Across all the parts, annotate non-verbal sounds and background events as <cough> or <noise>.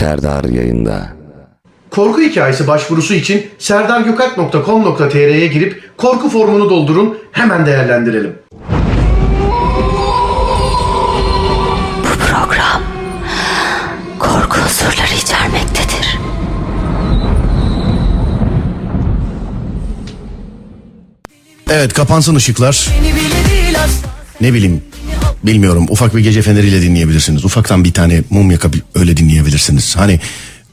Serdar yayında. Korku hikayesi başvurusu için serdargökalp.com.tr'ye girip korku formunu doldurun hemen değerlendirelim. program korku unsurları içermektedir. Evet kapansın ışıklar. Ne bileyim bilmiyorum ufak bir gece feneriyle dinleyebilirsiniz. Ufaktan bir tane mum yakıp öyle dinleyebilirsiniz. Hani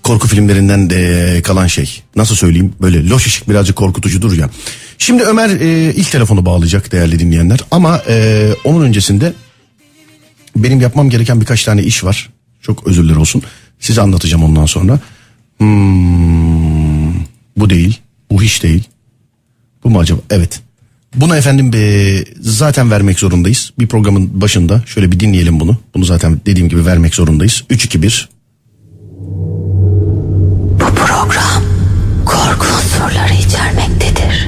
korku filmlerinden de kalan şey. Nasıl söyleyeyim böyle loş ışık birazcık korkutucudur ya. Şimdi Ömer e, ilk telefonu bağlayacak değerli dinleyenler. Ama e, onun öncesinde benim yapmam gereken birkaç tane iş var. Çok özürler olsun. Size anlatacağım ondan sonra. Hmm, bu değil. Bu hiç değil. Bu mu acaba? Evet. Bunu efendim e, zaten vermek zorundayız. Bir programın başında şöyle bir dinleyelim bunu. Bunu zaten dediğim gibi vermek zorundayız. 3 2 1. Bu program korku unsurları içermektedir.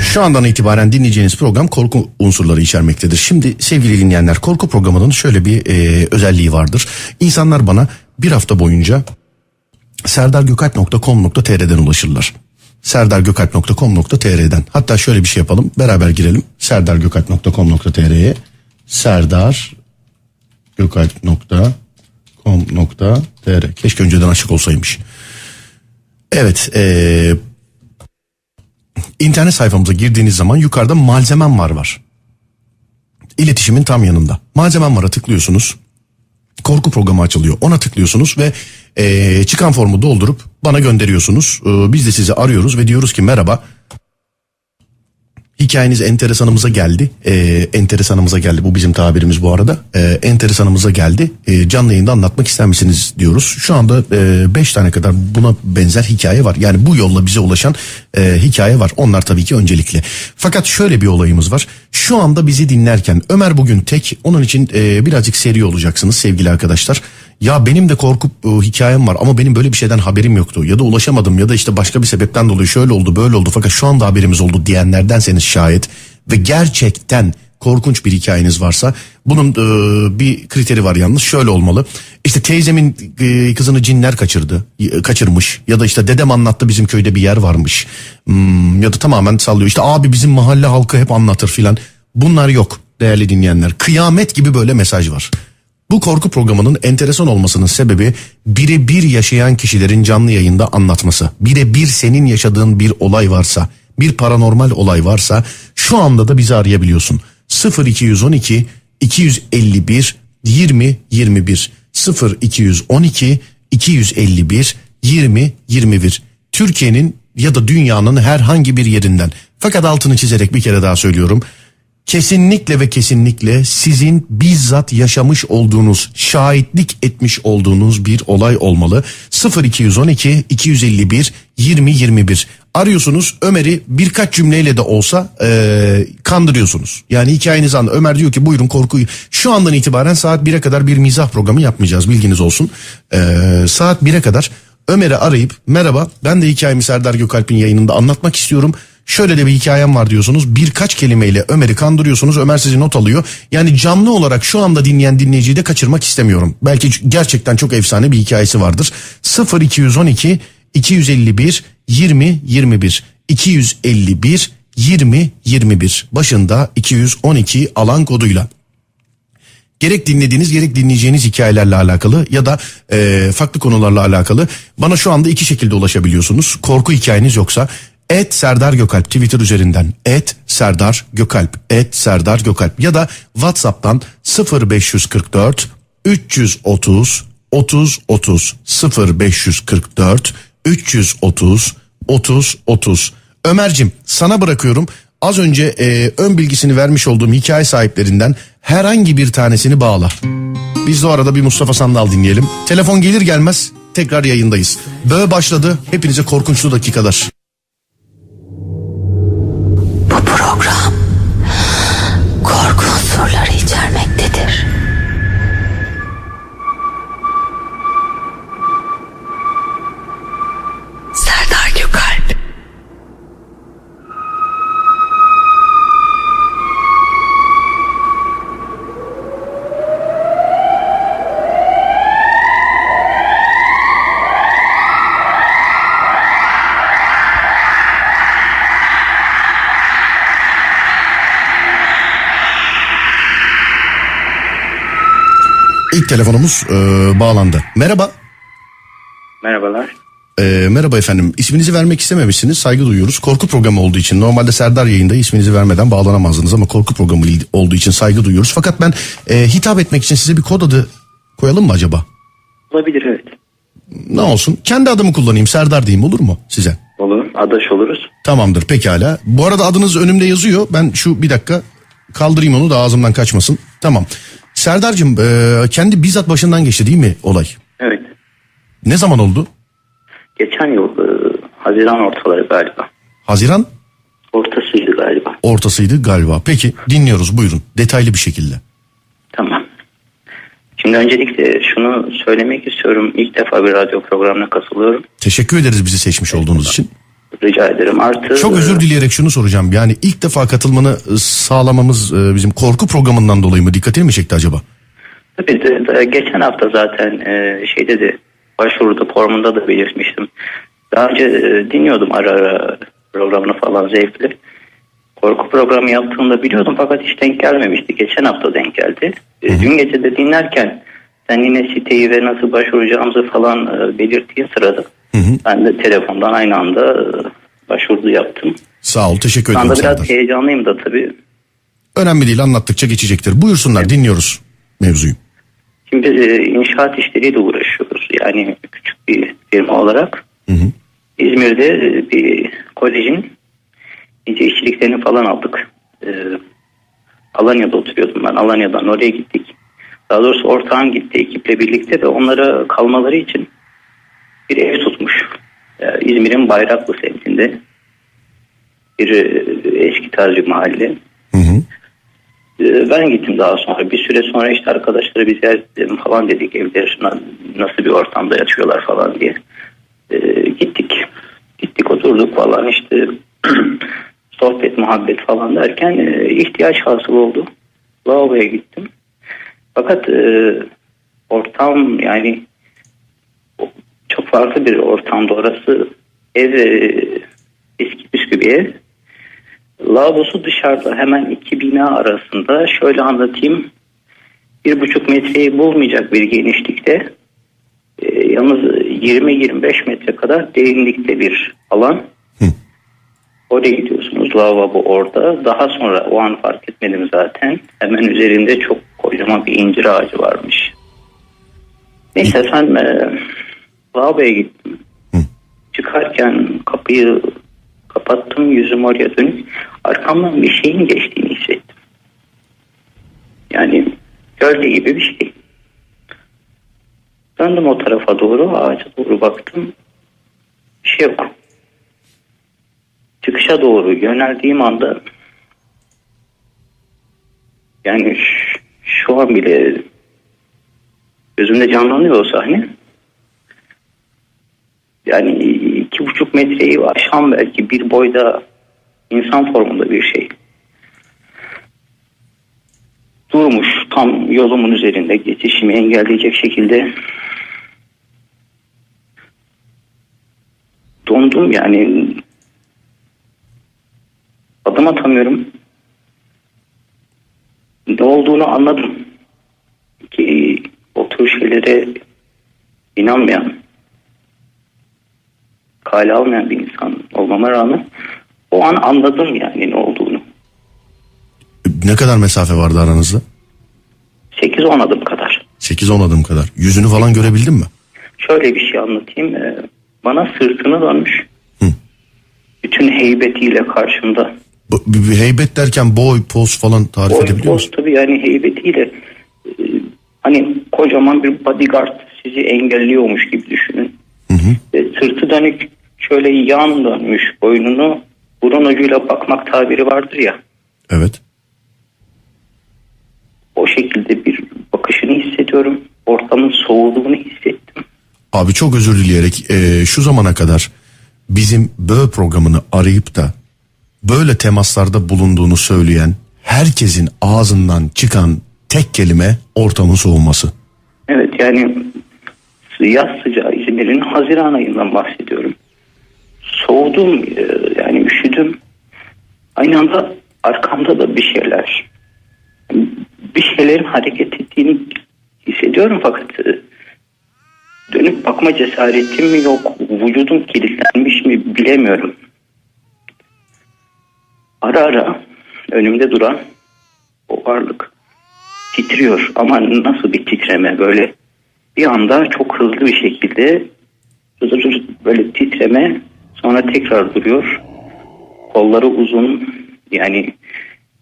Şu andan itibaren dinleyeceğiniz program korku unsurları içermektedir. Şimdi sevgili dinleyenler korku programının şöyle bir e, özelliği vardır. İnsanlar bana bir hafta boyunca serdargökalp.com.tr'den ulaşırlar. serdargökalp.com.tr'den. Hatta şöyle bir şey yapalım. Beraber girelim. serdargökalp.com.tr'ye serdargökalp.com.tr Keşke önceden açık olsaymış. Evet, eee İnternet sayfamıza girdiğiniz zaman yukarıda malzemem var var. İletişimin tam yanında. Malzemem var'a tıklıyorsunuz. Korku programı açılıyor. Ona tıklıyorsunuz ve eee, çıkan formu doldurup bana gönderiyorsunuz. Ee, biz de sizi arıyoruz ve diyoruz ki merhaba. Hikayeniz enteresanımıza geldi. Ee, enteresanımıza geldi. Bu bizim tabirimiz bu arada. Ee, enteresanımıza geldi. Ee, canlı yayında anlatmak ister misiniz diyoruz. Şu anda 5 tane kadar buna benzer hikaye var. Yani bu yolla bize ulaşan e, hikaye var. Onlar tabii ki öncelikli. Fakat şöyle bir olayımız var. Şu anda bizi dinlerken Ömer bugün tek. Onun için e, birazcık seri olacaksınız sevgili arkadaşlar. Ya benim de korku e, hikayem var ama benim böyle bir şeyden haberim yoktu. Ya da ulaşamadım ya da işte başka bir sebepten dolayı şöyle oldu böyle oldu fakat şu anda haberimiz oldu diyenlerdenseniz şayet ve gerçekten korkunç bir hikayeniz varsa bunun e, bir kriteri var yalnız şöyle olmalı. İşte teyzemin e, kızını cinler kaçırdı, e, kaçırmış ya da işte dedem anlattı bizim köyde bir yer varmış. Hmm, ya da tamamen sallıyor. İşte abi bizim mahalle halkı hep anlatır filan. Bunlar yok değerli dinleyenler. Kıyamet gibi böyle mesaj var. Bu korku programının enteresan olmasının sebebi birebir yaşayan kişilerin canlı yayında anlatması. Birebir senin yaşadığın bir olay varsa, bir paranormal olay varsa şu anda da bizi arayabiliyorsun. 0212 251 20 21 0212 251 20 21 Türkiye'nin ya da dünyanın herhangi bir yerinden. Fakat altını çizerek bir kere daha söylüyorum kesinlikle ve kesinlikle sizin bizzat yaşamış olduğunuz, şahitlik etmiş olduğunuz bir olay olmalı. 0212 251 20 21 arıyorsunuz Ömer'i birkaç cümleyle de olsa eee, kandırıyorsunuz. Yani hikayenizi an Ömer diyor ki buyurun korkuyu. Şu andan itibaren saat 1'e kadar bir mizah programı yapmayacağız bilginiz olsun. Eee, saat 1'e kadar Ömer'i arayıp merhaba ben de hikayemi Serdar Gökalp'in yayınında anlatmak istiyorum. Şöyle de bir hikayem var diyorsunuz. Birkaç kelimeyle Ömer'i kandırıyorsunuz. Ömer sizi not alıyor. Yani canlı olarak şu anda dinleyen dinleyiciyi de kaçırmak istemiyorum. Belki gerçekten çok efsane bir hikayesi vardır. 0212 251 20 21 251 20 21 başında 212 alan koduyla gerek dinlediğiniz gerek dinleyeceğiniz hikayelerle alakalı ya da e, farklı konularla alakalı bana şu anda iki şekilde ulaşabiliyorsunuz. Korku hikayeniz yoksa et Serdar Gökalp Twitter üzerinden et Serdar Gökalp et Serdar Gökalp ya da WhatsApp'tan 0544 330 30 30 0544 330 30 30 Ömer'cim sana bırakıyorum. Az önce e, ön bilgisini vermiş olduğum hikaye sahiplerinden herhangi bir tanesini bağla. Biz de o arada bir Mustafa Sandal dinleyelim. Telefon gelir gelmez tekrar yayındayız. Böğ başladı. Hepinize korkunçlu dakikalar. Korku İlk telefonumuz e, bağlandı. Merhaba. Merhabalar. E, merhaba efendim. İsminizi vermek istememişsiniz. Saygı duyuyoruz. Korku programı olduğu için. Normalde Serdar yayında isminizi vermeden bağlanamazdınız ama korku programı olduğu için saygı duyuyoruz. Fakat ben e, hitap etmek için size bir kod adı koyalım mı acaba? Olabilir evet. Ne olsun? Kendi adımı kullanayım. Serdar diyeyim olur mu size? Olur. Adaş oluruz. Tamamdır pekala. Bu arada adınız önümde yazıyor. Ben şu bir dakika kaldırayım onu da ağzımdan kaçmasın. Tamam. Serdar'cığım e, kendi bizzat başından geçti değil mi olay? Evet. Ne zaman oldu? Geçen yıl e, Haziran ortaları galiba. Haziran Ortasıydı galiba. ortasıydı galiba. Peki dinliyoruz buyurun detaylı bir şekilde. Tamam. Şimdi öncelikle şunu söylemek istiyorum. İlk defa bir radyo programına katılıyorum. Teşekkür ederiz bizi seçmiş olduğunuz için. Rica ederim. Artı Çok özür e, dileyerek şunu soracağım. Yani ilk defa katılmanı e, sağlamamız e, bizim korku programından dolayı mı dikkatini mi çekti acaba? Tabii de, geçen hafta zaten şeyde de başvuruda formunda da belirtmiştim. Daha önce dinliyordum ara ara programını falan zevkli. Korku programı yaptığımda biliyordum fakat hiç denk gelmemişti. Geçen hafta denk geldi. E, dün gece de dinlerken sen yine siteyi ve nasıl başvuracağımızı falan belirttiğin sırada ben de telefondan aynı anda e, başvuru yaptım. Sağ ol teşekkür ederim anda biraz Serdar. heyecanlıyım da tabii. Önemli değil anlattıkça geçecektir. Buyursunlar dinliyoruz mevzuyu. Şimdi e, inşaat işleriyle uğraşıyoruz. Yani küçük bir firma olarak. İzmir'de e, bir kolejin ince işçiliklerini falan aldık. Alanya'da oturuyordum ben. Alanya'dan oraya gittik. Daha doğrusu ortağım gitti ekiple birlikte ve onlara kalmaları için bir ev tutmuş. E, İzmir'in Bayraklı semtinde bir e, eski tarz bir mahalle. Hı hı. Ee, Ben gittim daha sonra. Bir süre sonra işte arkadaşları bir ziyaret edelim falan dedik. Evde na- nasıl bir ortamda yaşıyorlar falan diye. Ee, gittik. Gittik oturduk falan işte <clears throat> sohbet muhabbet falan derken e, ihtiyaç hasıl oldu. Lavaboya gittim. Fakat e, ortam yani farklı bir ortamda orası. Ev e, eski püskü bir ev. Lavabosu dışarıda hemen iki bina arasında şöyle anlatayım. Bir buçuk metreyi bulmayacak bir genişlikte. Ee, yalnız 20-25 metre kadar derinlikte bir alan. Oraya gidiyorsunuz. Lavabo orada. Daha sonra o an fark etmedim zaten. Hemen üzerinde çok kocaman bir incir ağacı varmış. Neyse efendim e, lavaboya gittim. Çıkarken kapıyı kapattım yüzüm oraya dönük. Arkamdan bir şeyin geçtiğini hissettim. Yani gölge gibi bir şey. Döndüm o tarafa doğru ağaca doğru baktım. Bir şey yok. Çıkışa doğru yöneldiğim anda yani şu an bile gözümde canlanıyor o sahne. Yani iki buçuk metreyi aşan belki bir boyda insan formunda bir şey. Durmuş tam yolumun üzerinde geçişimi engelleyecek şekilde dondum yani adım atamıyorum. Ne olduğunu anladım. Ki o tür şeylere inanmayan kale almayan bir insan olmama rağmen o an anladım yani ne olduğunu. Ne kadar mesafe vardı aranızda? 8-10 adım kadar. 8-10 adım kadar. Yüzünü falan görebildin mi? Şöyle bir şey anlatayım. Ee, Bana sırtını dönmüş. Bütün heybetiyle karşımda. Bir heybet derken boy, poz falan tarif Boy edebiliyor poz musun? tabii yani heybetiyle e, hani kocaman bir bodyguard sizi engelliyormuş gibi düşünün. Ve sırtı dönük şöyle yan dönmüş boynunu burun ucuyla bakmak tabiri vardır ya. Evet. O şekilde bir bakışını hissediyorum. Ortamın soğuduğunu hissettim. Abi çok özür dileyerek e, şu zamana kadar bizim böğ programını arayıp da böyle temaslarda bulunduğunu söyleyen herkesin ağzından çıkan tek kelime ortamın soğuması. Evet yani yaz sıcağı İzmir'in Haziran ayından bahsediyorum. Soğudum e, yani üşüdüm. Aynı anda arkamda da bir şeyler bir şeylerin hareket ettiğini hissediyorum fakat e, dönüp bakma cesaretim mi yok, vücudum kilitlenmiş mi bilemiyorum. Ara ara önümde duran o varlık titriyor ama nasıl bir titreme böyle bir anda çok hızlı bir şekilde böyle titreme sonra tekrar duruyor. Kolları uzun yani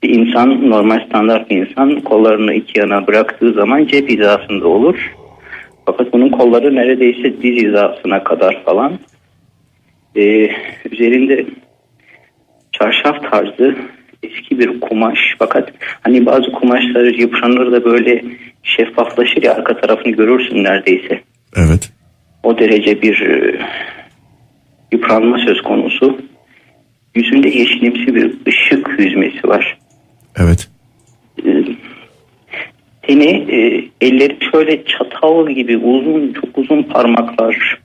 bir insan normal standart bir insan kollarını iki yana bıraktığı zaman cep hizasında olur. Fakat bunun kolları neredeyse diz hizasına kadar falan. Ee, üzerinde çarşaf tarzı eski bir kumaş fakat hani bazı kumaşlar yıpranır da böyle şeffaflaşır ya arka tarafını görürsün neredeyse. Evet. O derece bir yıpranma söz konusu. Yüzünde yeşilimsi bir ışık yüzmesi var. Evet. E, Teni e, elleri şöyle çatal gibi uzun çok uzun parmaklar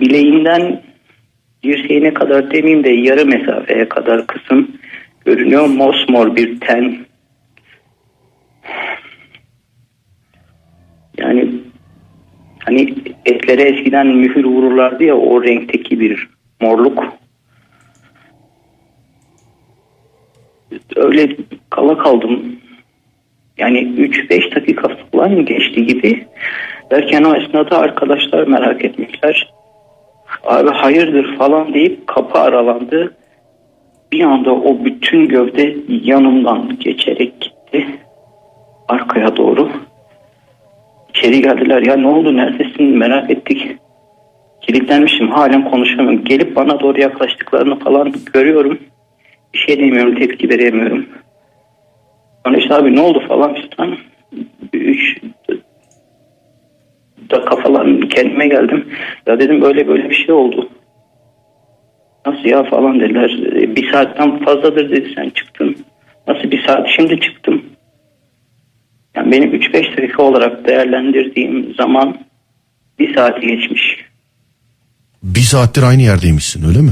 bileğinden dirseğine kadar demeyeyim de yarı mesafeye kadar kısım görünüyor. Mosmor bir ten. Yani hani etlere eskiden mühür vururlardı ya o renkteki bir morluk. Öyle kala kaldım. Yani 3-5 dakika falan geçti gibi. Derken o esnada arkadaşlar merak etmişler. Abi hayırdır falan deyip kapı aralandı. Bir anda o bütün gövde yanımdan geçerek gitti. Arkaya doğru. İçeri geldiler. Ya ne oldu neredesin merak ettik. Kilitlenmişim halen konuşamıyorum. Gelip bana doğru yaklaştıklarını falan görüyorum. Bir şey demiyorum tepki veremiyorum. Sonra işte abi ne oldu falan filan. Üç dakika falan kendime geldim. Ya dedim böyle böyle bir şey oldu. Nasıl ya falan dediler. "E, Bir saatten fazladır dedi sen çıktın. Nasıl bir saat şimdi çıktım. Yani benim 3-5 dakika olarak değerlendirdiğim zaman bir saati geçmiş. Bir saattir aynı yerdeymişsin öyle mi?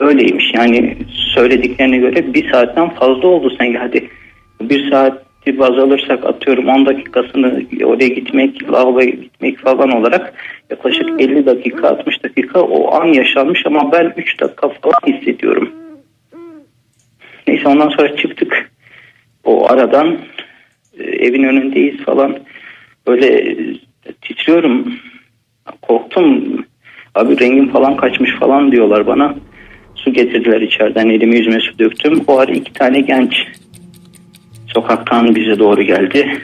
Öyleymiş yani söylediklerine göre bir saatten fazla oldu sen hadi bir saati baz alırsak atıyorum 10 dakikasını oraya gitmek lavaboya gitmek falan olarak yaklaşık 50 dakika 60 dakika o an yaşanmış ama ben 3 dakika falan hissediyorum. Neyse ondan sonra çıktık o aradan evin önündeyiz falan. Böyle e, titriyorum. Korktum. Abi rengim falan kaçmış falan diyorlar bana. Su getirdiler içeriden. Elimi yüzüme su döktüm. O ara iki tane genç sokaktan bize doğru geldi.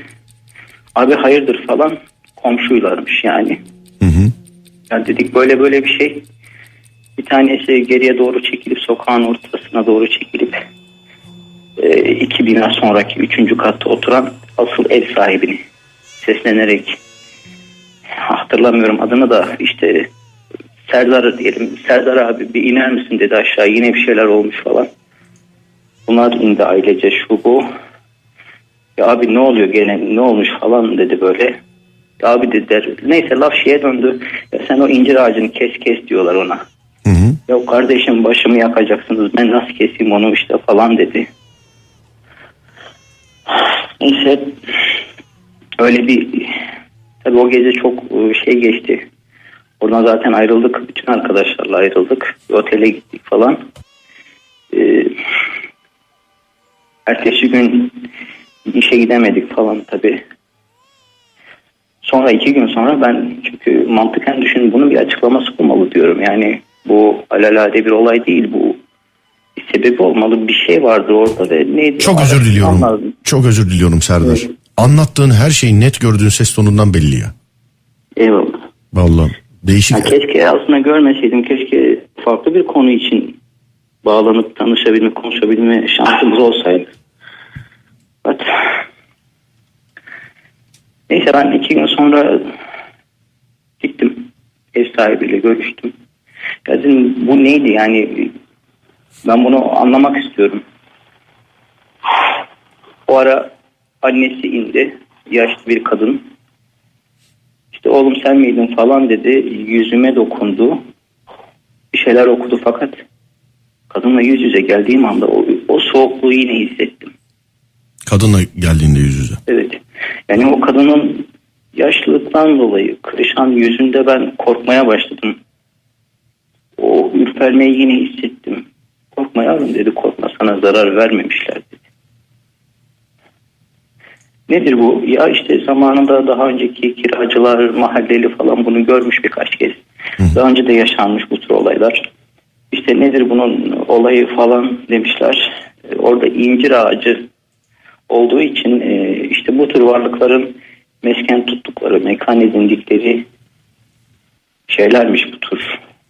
Abi hayırdır falan? Komşuylarmış yani. Hı hı. ya dedik böyle böyle bir şey. Bir tanesi geriye doğru çekilip sokağın ortasına doğru çekilip e, iki bina sonraki üçüncü katta oturan asıl ev sahibini seslenerek hatırlamıyorum adını da işte Serdar diyelim. Serdar abi bir iner misin dedi aşağı yine bir şeyler olmuş falan. Bunlar indi ailece şu bu. Ya abi ne oluyor gene ne olmuş falan dedi böyle. Ya abi dediler neyse laf şeye döndü. Ya sen o incir ağacını kes kes diyorlar ona. Hı hı. ya kardeşim başımı yakacaksınız ben nasıl keseyim onu işte falan dedi. Neyse öyle bir tabii o gece çok e, şey geçti. Oradan zaten ayrıldık. Bütün arkadaşlarla ayrıldık. Bir otele gittik falan. Ee, ertesi gün işe gidemedik falan tabii. Sonra iki gün sonra ben çünkü mantıken düşün bunun bir açıklaması olmalı diyorum. Yani bu alelade bir olay değil bu sebebi olmalı bir şey vardı orada ve neydi? Çok özür diliyorum. Anladım. Çok özür diliyorum Serdar. Evet. Anlattığın her şeyi net gördüğün ses tonundan belli ya. Eyvallah. Vallahi değişik. Ya keşke aslında görmeseydim. Keşke farklı bir konu için bağlanıp tanışabilme, konuşabilme şansımız olsaydı. Evet. Neyse ben iki gün sonra gittim. Ev sahibiyle görüştüm. Ya dedim bu neydi yani ben bunu anlamak istiyorum. O ara annesi indi. Yaşlı bir kadın. İşte oğlum sen miydin falan dedi. Yüzüme dokundu. Bir şeyler okudu fakat kadınla yüz yüze geldiğim anda o, o soğukluğu yine hissettim. Kadınla geldiğinde yüz yüze. Evet. Yani o kadının yaşlılıktan dolayı kırışan yüzünde ben korkmaya başladım. O ürpermeyi yine hissettim. Korkma yavrum dedi korkma sana zarar vermemişler dedi. Nedir bu? Ya işte zamanında daha önceki kiracılar, mahalleli falan bunu görmüş birkaç kez. Daha önce de yaşanmış bu tür olaylar. İşte nedir bunun olayı falan demişler. E, Orada incir ağacı olduğu için e, işte bu tür varlıkların mesken tuttukları, mekan edindikleri şeylermiş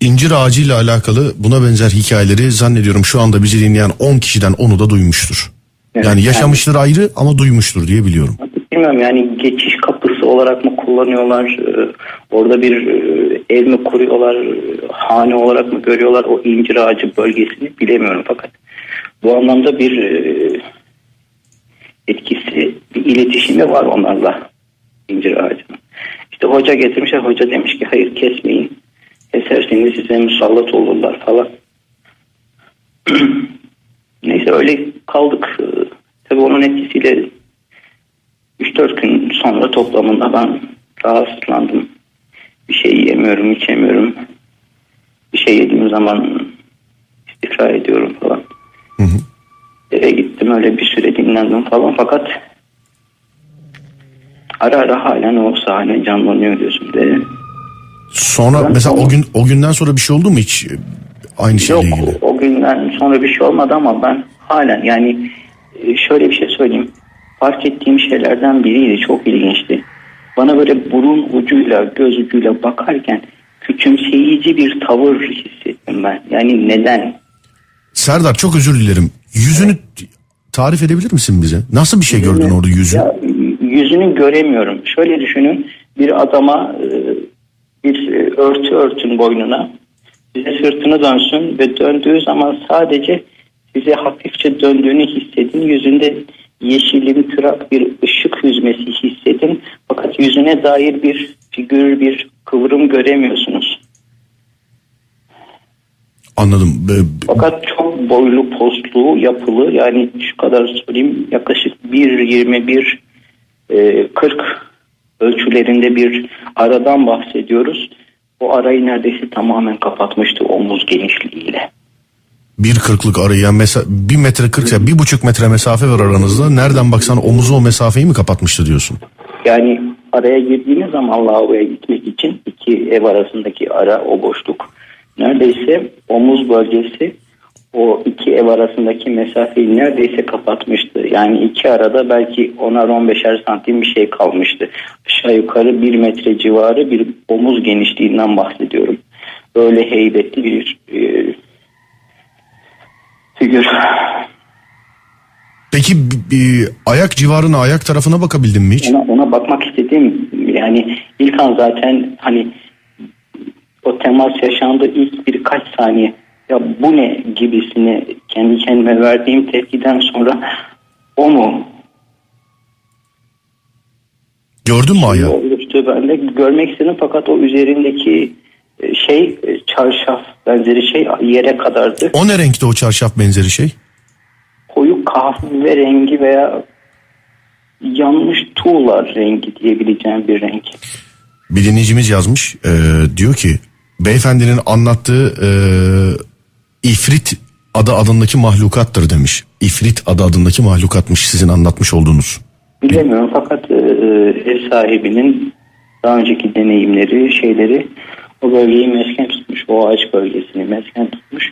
İncir ağacıyla alakalı buna benzer hikayeleri zannediyorum şu anda bizi dinleyen 10 kişiden 10'u da duymuştur. Evet, yani yaşamıştır ayrı ama duymuştur diye biliyorum. Bilmiyorum yani geçiş kapısı olarak mı kullanıyorlar? e, Orada bir e, ev mi kuruyorlar? e, Hane olarak mı görüyorlar o incir ağacı bölgesini bilemiyorum fakat bu anlamda bir etkisi, bir iletişimi var onlarla incir ağacının. İşte hoca getirmişler. Hoca demiş ki hayır kesmeyin. Keserseniz size musallat olurlar falan. <clears throat> Neyse öyle kaldık. Ee, Tabii onun etkisiyle 3-4 gün sonra toplamında ben rahatsızlandım. Bir şey yiyemiyorum, içemiyorum. Bir şey yediğim zaman istifra ediyorum falan. Eve gittim öyle bir süre dinlendim falan fakat ara ara halen o sahne canlanıyor gözümde. Sonra Ben mesela o sonra- gün o günden sonra bir şey oldu mu hiç e, aynı şeyle Yok ilgili? o günden sonra bir şey olmadı ama ben halen yani e, şöyle bir şey söyleyeyim. Fark ettiğim şeylerden biriydi çok ilginçti. Bana böyle burun ucuyla göz ucuyla bakarken küçümseyici bir tavır hissettim ben. Yani neden? Serdar çok özür dilerim. Yüzünü tarif edebilir misin bize? Nasıl bir şey gördün orada yüzü? Ya, yüzünü göremiyorum. Şöyle düşünün bir adama e, bir e, örtü örtün boynuna size sırtını dönsün ve döndüğü zaman sadece size hafifçe döndüğünü hissedin. Yüzünde yeşilimtırak bir ışık yüzmesi hissedin. Fakat yüzüne dair bir figür, bir kıvrım göremiyorsunuz. Anladım. Fakat çok boylu, postlu, yapılı yani şu kadar söyleyeyim yaklaşık 1.21 e, 40 ölçülerinde bir aradan bahsediyoruz. O arayı neredeyse tamamen kapatmıştı omuz genişliğiyle. Bir kırklık arayı yani mesela bir metre kırk ya bir buçuk metre mesafe var aranızda. Nereden baksan omuzu o mesafeyi mi kapatmıştı diyorsun? Yani araya girdiğiniz zaman lavaboya gitmek için iki ev arasındaki ara o boşluk neredeyse omuz bölgesi o iki ev arasındaki mesafeyi neredeyse kapatmıştı. Yani iki arada belki 10'ar 15'er santim bir şey kalmıştı. Aşağı yukarı bir metre civarı bir omuz genişliğinden bahsediyorum. Öyle heybetli bir e, figür. Peki b- ayak civarına ayak tarafına bakabildin mi hiç? ona, ona bakmak istedim. Yani ilk an zaten hani o temas yaşandı ilk birkaç saniye ya bu ne gibisini kendi kendime verdiğim tepkiden sonra o mu Gördün mü ayağı? oluştu ben de görmek istedim fakat o üzerindeki e, şey e, çarşaf benzeri şey yere kadardı. O ne renkte o çarşaf benzeri şey? Koyu kahve rengi veya yanmış tuğla rengi diyebileceğim bir renk. Bir dinleyicimiz yazmış. e, diyor ki beyefendinin anlattığı e, ifrit adı adındaki mahlukattır demiş. İfrit adı adındaki mahlukatmış sizin anlatmış olduğunuz. Bilemiyorum fakat e, ev sahibinin daha önceki deneyimleri, şeyleri o bölgeyi mesken tutmuş. O ağaç bölgesini mesken tutmuş.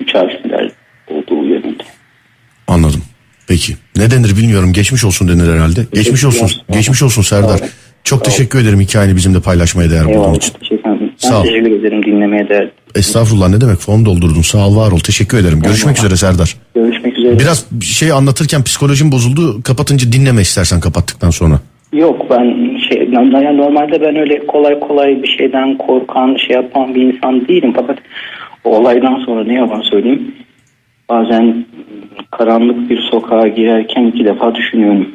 Üç harfler olduğu yönünde. Anladım. Peki. Ne denir bilmiyorum. Geçmiş olsun denir herhalde. Geçmiş olsun. Geçmiş olsun Serdar. Çok teşekkür ederim hikayeni bizimle paylaşmaya değer bulduğun için. Teşekkür ederim. Sağ ol. teşekkür ederim dinlemeye değer. Estağfurullah ne demek fon doldurdun sağ ol var ol teşekkür ederim. Görüşmek üzere Serdar. Görüşmek üzere. Biraz şey anlatırken psikolojim bozuldu kapatınca dinleme istersen kapattıktan sonra. Yok ben şey yani normalde ben öyle kolay kolay bir şeyden korkan şey yapan bir insan değilim fakat o olaydan sonra ne yalan söyleyeyim bazen karanlık bir sokağa girerken iki defa düşünüyorum.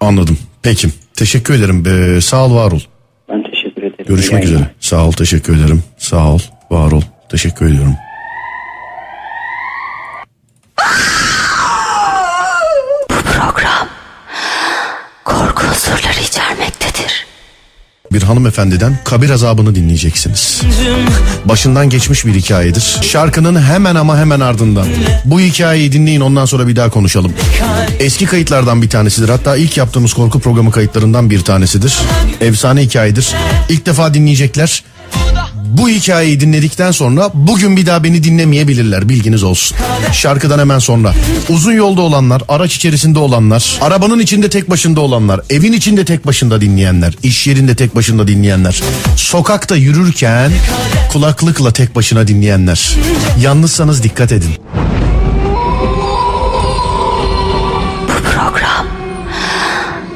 Anladım. Peki. Teşekkür ederim. Ee, sağ ol var ol. Görüşmek üzere. Sağ ol teşekkür ederim. Sağ ol var ol. Teşekkür ediyorum. <laughs> Bu program korku bir hanımefendiden kabir azabını dinleyeceksiniz. Başından geçmiş bir hikayedir. Şarkının hemen ama hemen ardından. Bu hikayeyi dinleyin ondan sonra bir daha konuşalım. Eski kayıtlardan bir tanesidir. Hatta ilk yaptığımız korku programı kayıtlarından bir tanesidir. Efsane hikayedir. İlk defa dinleyecekler. Bu hikayeyi dinledikten sonra bugün bir daha beni dinlemeyebilirler bilginiz olsun. Şarkıdan hemen sonra. Uzun yolda olanlar, araç içerisinde olanlar, arabanın içinde tek başında olanlar, evin içinde tek başında dinleyenler, iş yerinde tek başında dinleyenler, sokakta yürürken kulaklıkla tek başına dinleyenler. Yalnızsanız dikkat edin. Bu program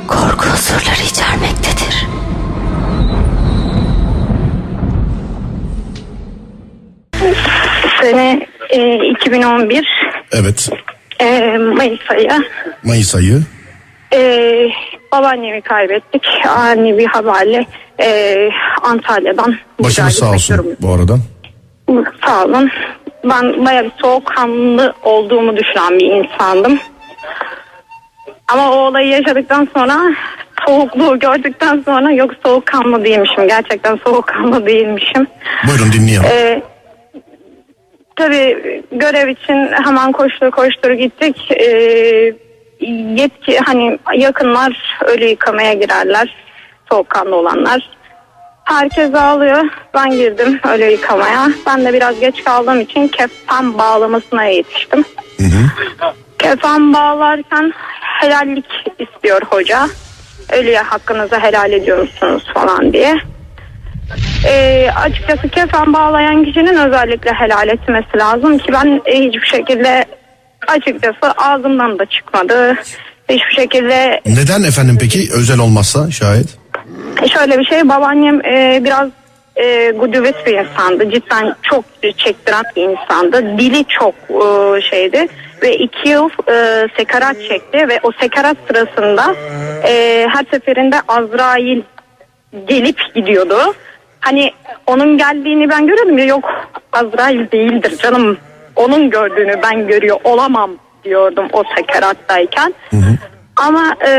korku unsurları e, 2011 Evet. e, Mayıs ayı. Mayıs ayı. E, babaannemi kaybettik. Ani bir haberle e, Antalya'dan. Başınız sağ olsun bu arada. Sağ olun. Ben bayağı bir soğukkanlı olduğumu düşünen bir insandım. Ama o olayı yaşadıktan sonra soğukluğu gördükten sonra yok soğukkanlı değilmişim. Gerçekten soğukkanlı değilmişim. Buyurun dinleyelim. Ee, tabii görev için hemen koştur koştur gittik. Ee, yetki hani yakınlar ölü yıkamaya girerler. Soğukkanlı olanlar. Herkes ağlıyor. Ben girdim ölü yıkamaya. Ben de biraz geç kaldığım için kefen bağlamasına yetiştim. Kefen bağlarken helallik istiyor hoca. Ölüye hakkınızı helal ediyor musunuz falan diye. Ee, açıkçası kefen bağlayan kişinin özellikle helal etmesi lazım ki ben e, hiçbir şekilde açıkçası ağzımdan da çıkmadı. Hiçbir şekilde Neden efendim peki özel olmazsa şayet? şöyle bir şey babaannem e, biraz e, gudüvet bir insandı. Cidden çok çektiren bir insandı. Dili çok e, şeydi ve iki yıl e, sekarat çekti ve o sekarat sırasında e, her seferinde Azrail gelip gidiyordu. Hani onun geldiğini ben görüyordum ya yok Azrail değildir canım. Onun gördüğünü ben görüyor olamam diyordum o sekerattayken. Ama e,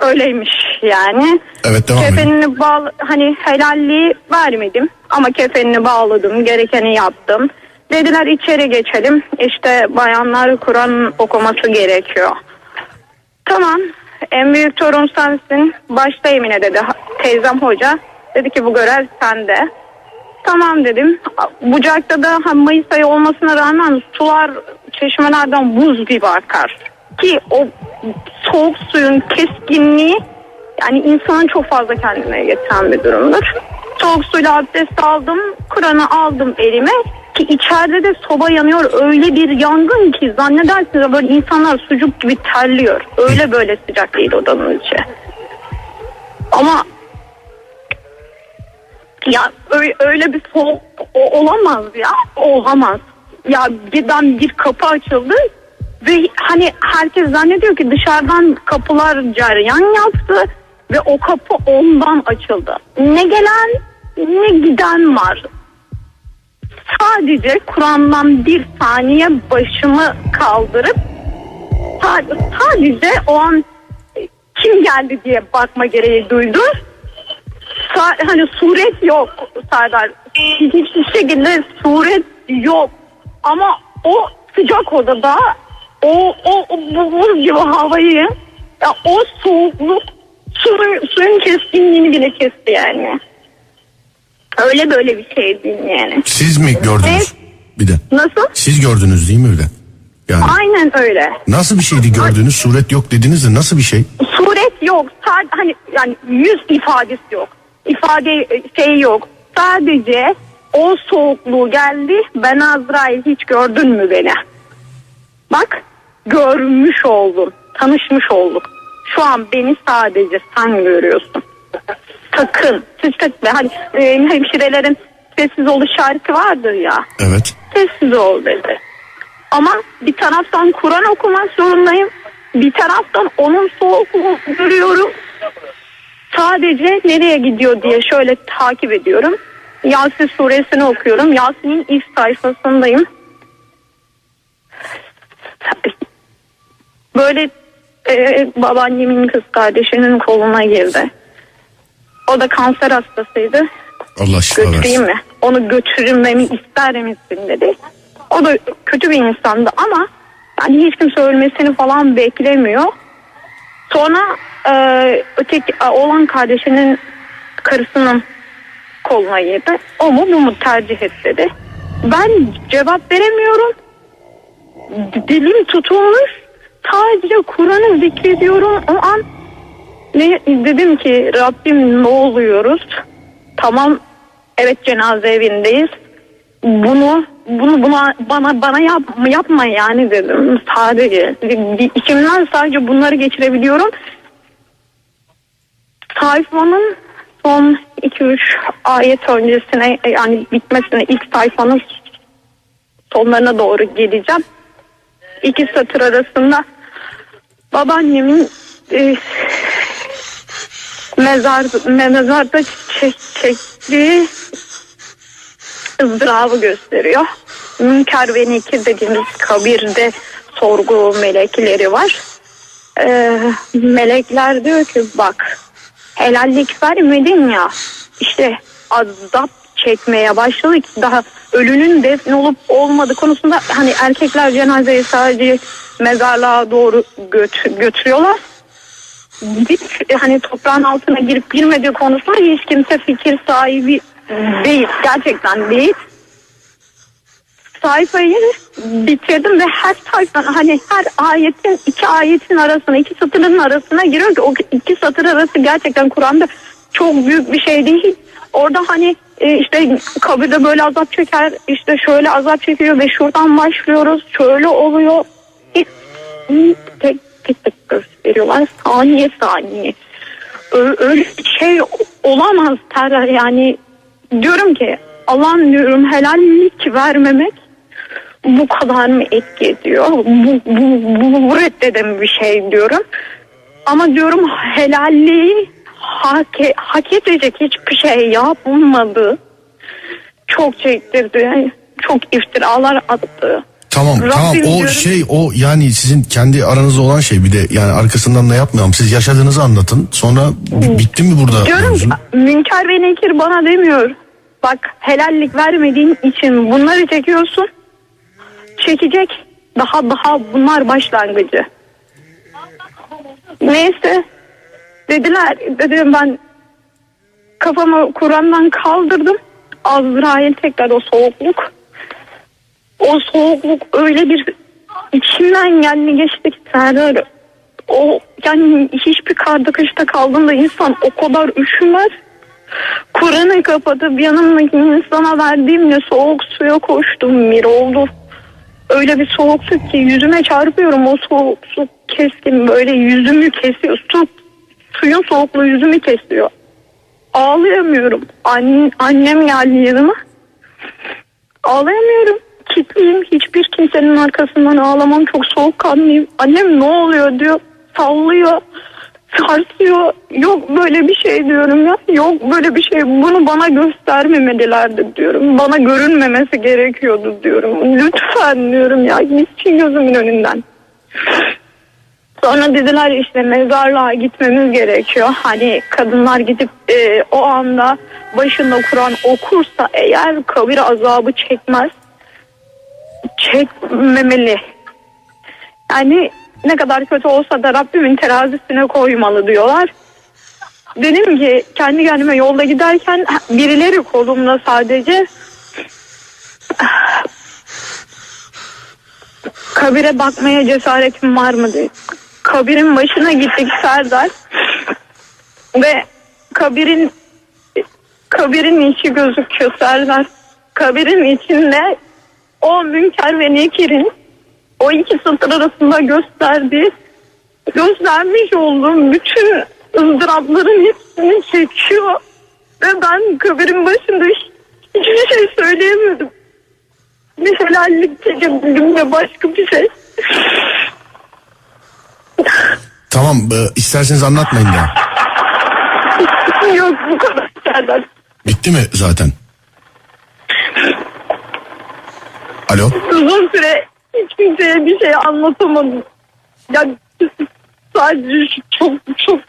öyleymiş yani. Evet, devam edin. Kefenini bağlı hani helalliği vermedim ama kefenini bağladım gerekeni yaptım. Dediler içeri geçelim işte bayanlar Kur'an okuması gerekiyor. Tamam en büyük torun sensin başta Emine dedi teyzem hoca dedi ki bu görev sende. Tamam dedim. Bucakta da ha, Mayıs ayı olmasına rağmen sular çeşmelerden buz gibi akar. Ki o soğuk suyun keskinliği yani insanın çok fazla kendine getiren bir durumdur. Soğuk suyla abdest aldım, Kur'an'ı aldım elime ki içeride de soba yanıyor öyle bir yangın ki zannedersiniz böyle insanlar sucuk gibi terliyor. Öyle böyle sıcak değil odanın içi. Ama ya öyle, bir soğuk olamaz ya. Olamaz. Ya birden bir kapı açıldı ve hani herkes zannediyor ki dışarıdan kapılar cereyan yaptı ve o kapı ondan açıldı. Ne gelen ne giden var. Sadece Kur'an'dan bir saniye başımı kaldırıp sa- sadece o an e, kim geldi diye bakma gereği duydu. Sa- hani suret yok Serdar. Hiçbir şekilde suret yok. Ama o sıcak odada o o, o bu- buz gibi havayı ya o soğukluk suyun, suyun keskinliğini bile kesti yani. Öyle böyle bir şey değil yani. Siz mi gördünüz? Evet. Bir de. Nasıl? Siz gördünüz değil mi bir de? Yani Aynen öyle. nasıl bir şeydi gördüğünüz suret yok dediniz de nasıl bir şey? Suret yok. Sadece hani yani yüz ifadesi yok. İfade e, şey yok. Sadece o soğukluğu geldi. Ben Azrail hiç gördün mü beni? Bak görmüş oldum. Tanışmış olduk. Şu an beni sadece sen görüyorsun. Sakın. Siz sakın. Hani e, hemşirelerin sessiz oluş şarkı vardır ya. Evet. Sessiz ol dedi. Ama bir taraftan Kur'an okumak zorundayım. Bir taraftan onun soğukluğunu görüyorum. Sadece nereye gidiyor diye şöyle takip ediyorum. Yasin suresini okuyorum. Yasin'in ilk sayfasındayım. Böyle e, babaannemin kız kardeşinin koluna girdi. O da kanser hastasıydı. Allah şifa Götüreyim versin. mi? Onu götürmemi ister misin dedi. O da kötü bir insandı ama yani hiç kimse ölmesini falan beklemiyor. Sonra e, öteki olan kardeşinin karısının koluna girdi. O mu bu mu tercih et dedi. Ben cevap veremiyorum. Dilim tutulmuş. Sadece Kur'an'ı zikrediyorum. O an ne dedim ki Rabbim ne oluyoruz? Tamam evet cenaze evindeyiz. Bunu bunu buna bana bana yap, yapma yani dedim sadece içimden sadece bunları geçirebiliyorum. Sayfanın son 2-3 ayet öncesine yani bitmesine ilk sayfanın sonlarına doğru geleceğim. İki satır arasında babaannemin e, mezar mezarda çek, çektiği ızdırabı gösteriyor. Münker ve Nekir dediğimiz kabirde sorgu melekleri var. Ee, melekler diyor ki bak helallik vermedin ya işte azap çekmeye başladık daha ölünün defne olup olmadığı konusunda hani erkekler cenazeyi sadece mezarlığa doğru göt- götürüyorlar gidip e, hani toprağın altına girip girmediği konusunda hiç kimse fikir sahibi değil. Gerçekten değil. Sayfayı bitirdim ve her sayfa hani her ayetin iki ayetin arasına iki satırın arasına giriyor ki o iki satır arası gerçekten Kur'an'da çok büyük bir şey değil. Orada hani e, işte kabirde böyle azap çeker işte şöyle azap çekiyor ve şuradan başlıyoruz şöyle oluyor. Tek tek tek, tek gösteriyorlar saniye saniye. Öyle şey olamaz terör yani diyorum ki Allah'ın diyorum helallik vermemek bu kadar mı etki ediyor? Bu, bu, bu, bu reddeden bir şey diyorum. Ama diyorum helalliği hak, hak edecek hiçbir şey yapmadı. Çok çektirdi. Çok iftiralar attı. Tamam Rabbim tamam o diyorum- şey o yani sizin kendi aranızda olan şey bir de yani arkasından da yapmayalım. Siz yaşadığınızı anlatın. Sonra b- bitti mi burada? Diyorum ki? Münker ve Nekir bana demiyor. Bak helallik vermediğin için bunları çekiyorsun. Çekecek. Daha daha bunlar başlangıcı. Neyse. Dediler dedim ben kafamı Kur'an'dan kaldırdım. Azrail tekrar o soğukluk. O soğukluk öyle bir içimden geldi geçti ki Serdar. O yani hiçbir karda kışta kaldığında insan o kadar üşümez. Kur'an'ı kapatıp yanımdaki insana verdiğimde soğuk suya koştum bir oldu. Öyle bir soğuk su ki yüzüme çarpıyorum o soğuk su keskin böyle yüzümü kesiyor. Su, suyun soğukluğu yüzümü kesiyor. Ağlayamıyorum. Annem, annem geldi yanıma. Ağlayamıyorum. Kitliyim. Hiçbir kimsenin arkasından ağlamam. Çok soğukkanlıyım. Annem ne oluyor diyor. Sallıyor. Sarsıyor. Yok böyle bir şey diyorum ya. Yok böyle bir şey. Bunu bana göstermemelilerdi diyorum. Bana görünmemesi gerekiyordu diyorum. Lütfen diyorum ya. Gitsin gözümün önünden. Sonra dediler işte mezarlığa gitmemiz gerekiyor. Hani kadınlar gidip e, o anda başında Kur'an okursa eğer kabir azabı çekmez. Çekmemeli. Yani ne kadar kötü olsa da Rabbimin terazisine koymalı diyorlar. Dedim ki kendi kendime yolda giderken birileri kolumda sadece kabire bakmaya cesaretim var mı diye. Kabirin başına gittik Serdar. Ve kabirin kabirin içi gözüküyor Serdar. Kabirin içinde o Münker ve Nekir'in o iki satır arasında gösterdiği göstermiş olduğum bütün ızdırapların hepsini çekiyor. Ve ben kabirin başında hiç- hiçbir şey söyleyemedim. Bir helallik çekebildim de başka bir şey. Tamam e, isterseniz anlatmayın da. <laughs> Yok bu kadar Serdar. Bitti mi zaten? Alo. Uzun süre hiç kimseye bir şey anlatamadım. Ya sadece çok çok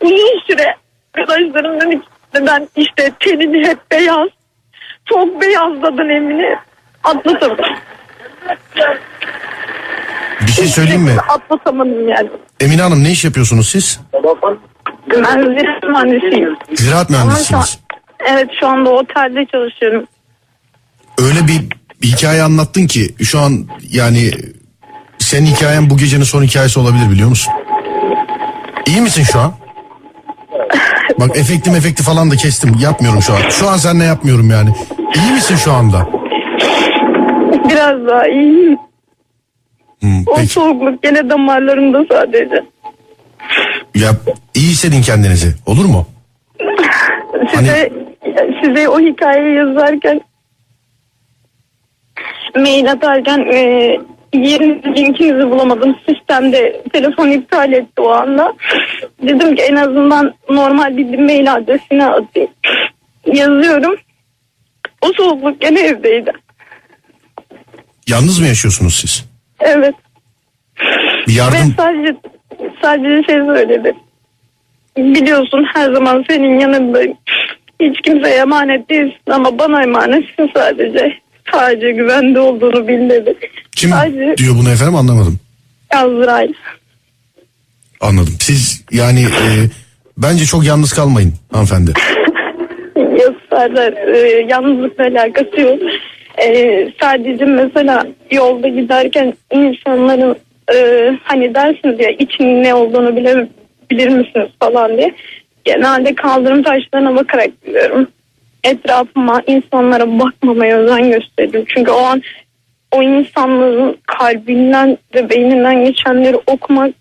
uzun süre Arkadaşlarım dedi ki neden işte tenin hep beyaz. Çok beyazladın Emine. Atlatamadım. Bir şey söyleyeyim mi? Atlatamadım yani. Emine Hanım ne iş yapıyorsunuz siz? Ben ziraat mühendisiyim. Ziraat mühendisiniz. evet şu anda otelde çalışıyorum. Öyle bir hikaye anlattın ki şu an yani senin hikayen bu gecenin son hikayesi olabilir biliyor musun? İyi misin şu an? Bak efektim efekti falan da kestim. Yapmıyorum şu an. Şu an seninle yapmıyorum yani. İyi misin şu anda? Biraz daha iyiyim. Hmm, O peki. soğukluk gene damarlarımda sadece. Ya iyi hissedin kendinizi. Olur mu? Size, size o hikayeyi yazarken mail atarken e, yerinizi linkinizi bulamadım. Sistemde telefon iptal etti o anda. Dedim ki en azından normal bir mail adresine atayım. Yazıyorum. O soğukluk gene evdeydi. Yalnız mı yaşıyorsunuz siz? Evet. Bir Ve yardım sadece sadece şey söyledi. Biliyorsun her zaman senin yanındayım. Hiç kimseye emanet değilsin ama bana emanetsin sadece. Sadece güvende olduğunu bil dedi. kim Sadece diyor bunu efendim anlamadım. Azrail. Anladım. Siz yani e, bence çok yalnız kalmayın hanımefendi. <laughs> Yok Serdar e, yalnızlıkla alakası yok. E, sadece mesela yolda giderken insanların e, hani dersiniz ya için ne olduğunu bile, bilir misiniz falan diye. Genelde kaldırım taşlarına bakarak gidiyorum. Etrafıma insanlara bakmamaya özen gösteriyorum. Çünkü o an o insanların kalbinden ve beyninden geçenleri okumak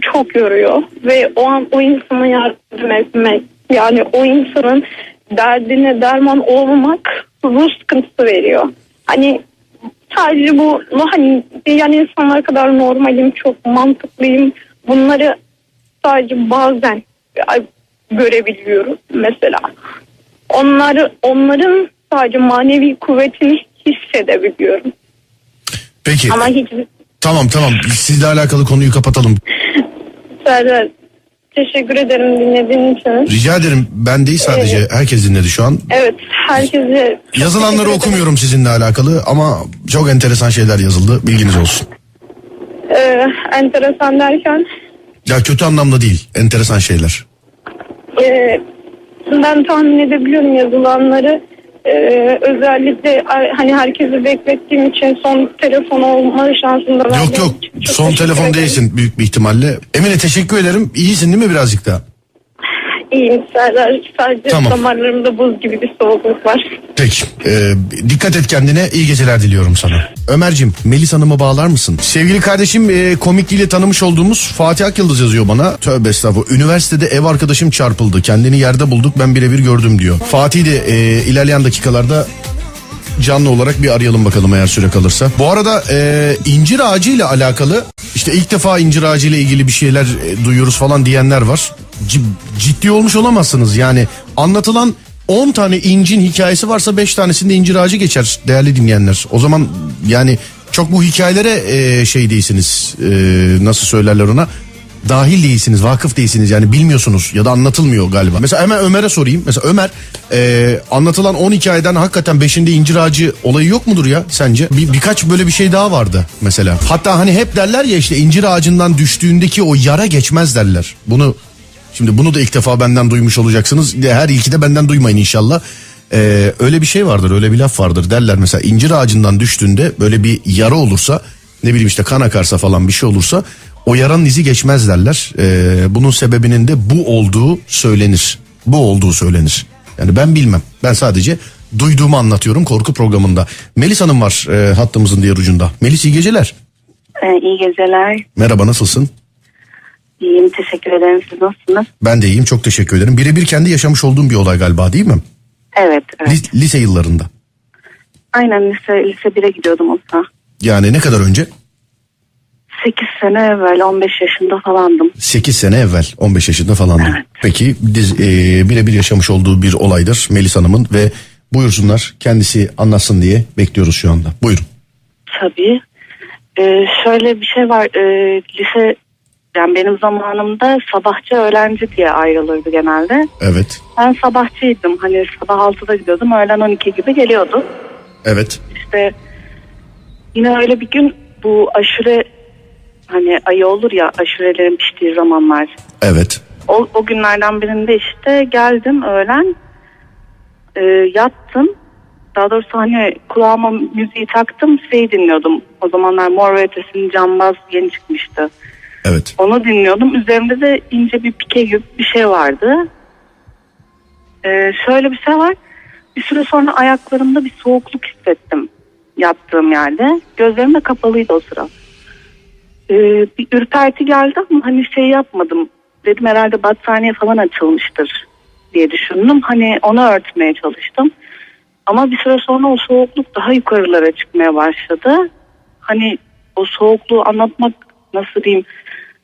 çok yoruyor ve o an o insana yardım etmek yani o insanın derdine derman olmamak ruh sıkıntısı veriyor. Hani sadece bu hani diğer insanlar kadar normalim çok mantıklıyım bunları sadece bazen görebiliyorum mesela. Onları onların sadece manevi kuvvetini hissedebiliyorum. Peki Ama hiç tamam tamam sizle alakalı konuyu kapatalım. Serdar teşekkür ederim dinlediğin için. Rica ederim ben değil sadece herkes dinledi şu an. Evet herkese Yazılanları okumuyorum sizinle alakalı ama çok enteresan şeyler yazıldı bilginiz olsun. Ee, enteresan derken Ya kötü anlamda değil enteresan şeyler. e, ben tahmin edebiliyorum yazılanları. Ee, özellikle hani herkesi beklettiğim için son telefon olma şansında Yok verdiğim yok çok son telefon değilsin büyük bir ihtimalle. Emine teşekkür ederim iyisin değil mi birazcık daha? İyiyim Serdar. Sadece Tamam. damarlarımda buz gibi bir soğukluk var. Peki e, dikkat et kendine iyi geceler diliyorum sana. Ömer'cim Melis Hanım'ı bağlar mısın? Sevgili kardeşim e, komikliğiyle tanımış olduğumuz Fatih Akyıldız yazıyor bana. Tövbe estağfurullah. Üniversitede ev arkadaşım çarpıldı. Kendini yerde bulduk ben birebir gördüm diyor. Fatih de e, ilerleyen dakikalarda canlı olarak bir arayalım bakalım eğer süre kalırsa. Bu arada e, incir ağacı ile alakalı işte ilk defa incir ağacı ile ilgili bir şeyler e, duyuyoruz falan diyenler var. C- ciddi olmuş olamazsınız yani anlatılan 10 tane incin hikayesi varsa 5 tanesinde incir ağacı geçer değerli dinleyenler. O zaman yani çok bu hikayelere e, şey değilsiniz e, nasıl söylerler ona dahil değilsiniz, vakıf değilsiniz yani bilmiyorsunuz ya da anlatılmıyor galiba. Mesela hemen Ömer'e sorayım. Mesela Ömer e, anlatılan 10 hikayeden hakikaten 5'inde incir ağacı olayı yok mudur ya sence? Bir, birkaç böyle bir şey daha vardı mesela. Hatta hani hep derler ya işte incir ağacından düştüğündeki o yara geçmez derler. Bunu şimdi bunu da ilk defa benden duymuş olacaksınız. Her ilki de benden duymayın inşallah. E, öyle bir şey vardır öyle bir laf vardır derler mesela incir ağacından düştüğünde böyle bir yara olursa ne bileyim işte kan akarsa falan bir şey olursa o yaranın izi geçmez derler. Ee, bunun sebebinin de bu olduğu söylenir. Bu olduğu söylenir. Yani ben bilmem. Ben sadece duyduğumu anlatıyorum korku programında. Melis Hanım var e, hattımızın diğer ucunda. Melis iyi geceler. Ee, iyi geceler. Merhaba nasılsın? İyiyim teşekkür ederim. Siz nasılsınız? Ben de iyiyim çok teşekkür ederim. Birebir kendi yaşamış olduğum bir olay galiba değil mi? Evet. evet. Lis- lise yıllarında. Aynen lise, lise 1'e gidiyordum o zaman. Yani ne kadar önce? 8 sene evvel 15 yaşında falandım. 8 sene evvel 15 yaşında falandım. Peki diz, e, birebir yaşamış olduğu bir olaydır Melis Hanım'ın ve buyursunlar kendisi anlatsın diye bekliyoruz şu anda. Buyurun. Tabii. Ee, şöyle bir şey var. Ee, lise yani benim zamanımda sabahçı öğlenci diye ayrılırdı genelde. Evet. Ben sabahçıydım. Hani sabah 6'da gidiyordum. Öğlen 12 gibi geliyordum. Evet. İşte yine öyle bir gün bu aşure hani ayı olur ya aşurelerin piştiği zamanlar. Evet. O, o günlerden birinde işte geldim öğlen e, yattım. Daha doğrusu hani kulağıma müziği taktım şey dinliyordum. O zamanlar Mor ve Ötesi'nin Cambaz yeni çıkmıştı. Evet. Onu dinliyordum. Üzerimde de ince bir pike gibi bir şey vardı. Ee, şöyle bir şey var. Bir süre sonra ayaklarımda bir soğukluk hissettim yattığım yerde. Gözlerim de kapalıydı o sıra. Ee, bir ürperti geldi ama hani şey yapmadım. Dedim herhalde battaniye falan açılmıştır diye düşündüm. Hani onu örtmeye çalıştım. Ama bir süre sonra o soğukluk daha yukarılara çıkmaya başladı. Hani o soğukluğu anlatmak nasıl diyeyim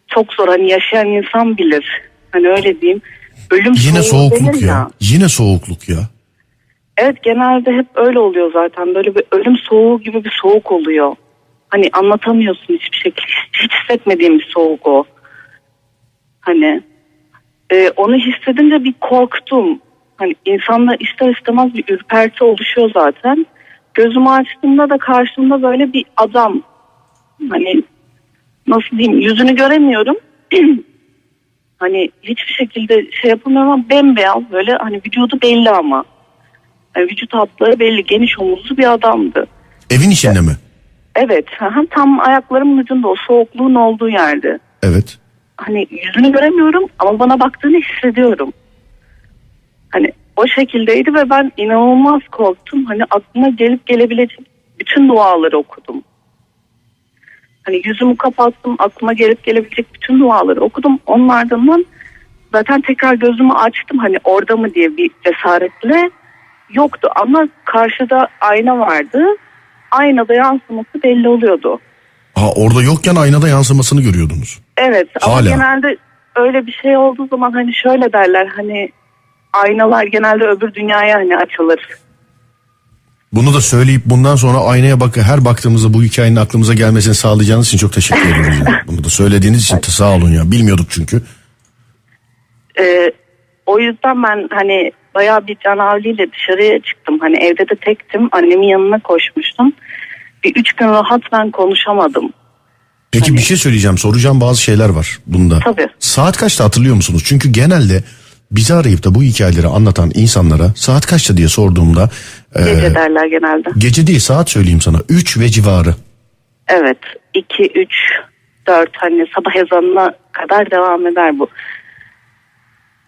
çok zor. Hani yaşayan insan bilir. Hani öyle diyeyim. Ölüm Yine soğukluk denir ya. Yine soğukluk ya. Evet genelde hep öyle oluyor zaten. Böyle bir ölüm soğuğu gibi bir soğuk oluyor. Hani anlatamıyorsun hiçbir şekilde. <laughs> Hiç hissetmediğim bir soğuk o. Hani e, onu hissedince bir korktum. Hani insanda ister istemez bir ürperti oluşuyor zaten. Gözümü açtığımda da karşımda böyle bir adam. Hani nasıl diyeyim yüzünü göremiyorum. <clears throat> hani hiçbir şekilde şey yapamıyorum ama bembeyaz böyle hani vücudu belli ama. Yani vücut hatları belli geniş omuzlu bir adamdı. Evin içinde mi? Evet tam ayaklarımın ucunda o soğukluğun olduğu yerde. Evet. Hani yüzünü göremiyorum ama bana baktığını hissediyorum. Hani o şekildeydi ve ben inanılmaz korktum. Hani aklıma gelip gelebilecek bütün duaları okudum. Hani yüzümü kapattım, aklıma gelip gelebilecek bütün duaları okudum. Onun ardından zaten tekrar gözümü açtım hani orada mı diye bir cesaretle yoktu ama karşıda ayna vardı. Aynada yansıması belli oluyordu. Ha orada yokken aynada yansımasını görüyordunuz. Evet ama Hala. genelde öyle bir şey olduğu zaman hani şöyle derler hani aynalar genelde öbür dünyaya hani açılır. Bunu da söyleyip bundan sonra aynaya bak her baktığımızda bu hikayenin aklımıza gelmesini sağlayacağınız için çok teşekkür ediyoruz. <laughs> yani. Bunu da söylediğiniz için sağ olun ya. Bilmiyorduk çünkü. Ee, o yüzden ben hani bayağı bir canavliyle dışarıya çıktım. Hani evde de tektim annemin yanına koşmuştum. Bir üç gün rahat ben konuşamadım. Peki bir şey söyleyeceğim. Soracağım bazı şeyler var bunda. Tabii. Saat kaçta hatırlıyor musunuz? Çünkü genelde bizi arayıp da bu hikayeleri anlatan insanlara saat kaçta diye sorduğumda e, Gece derler genelde. gece değil saat söyleyeyim sana 3 ve civarı. Evet 2, 3, 4 hani sabah ezanına kadar devam eder bu.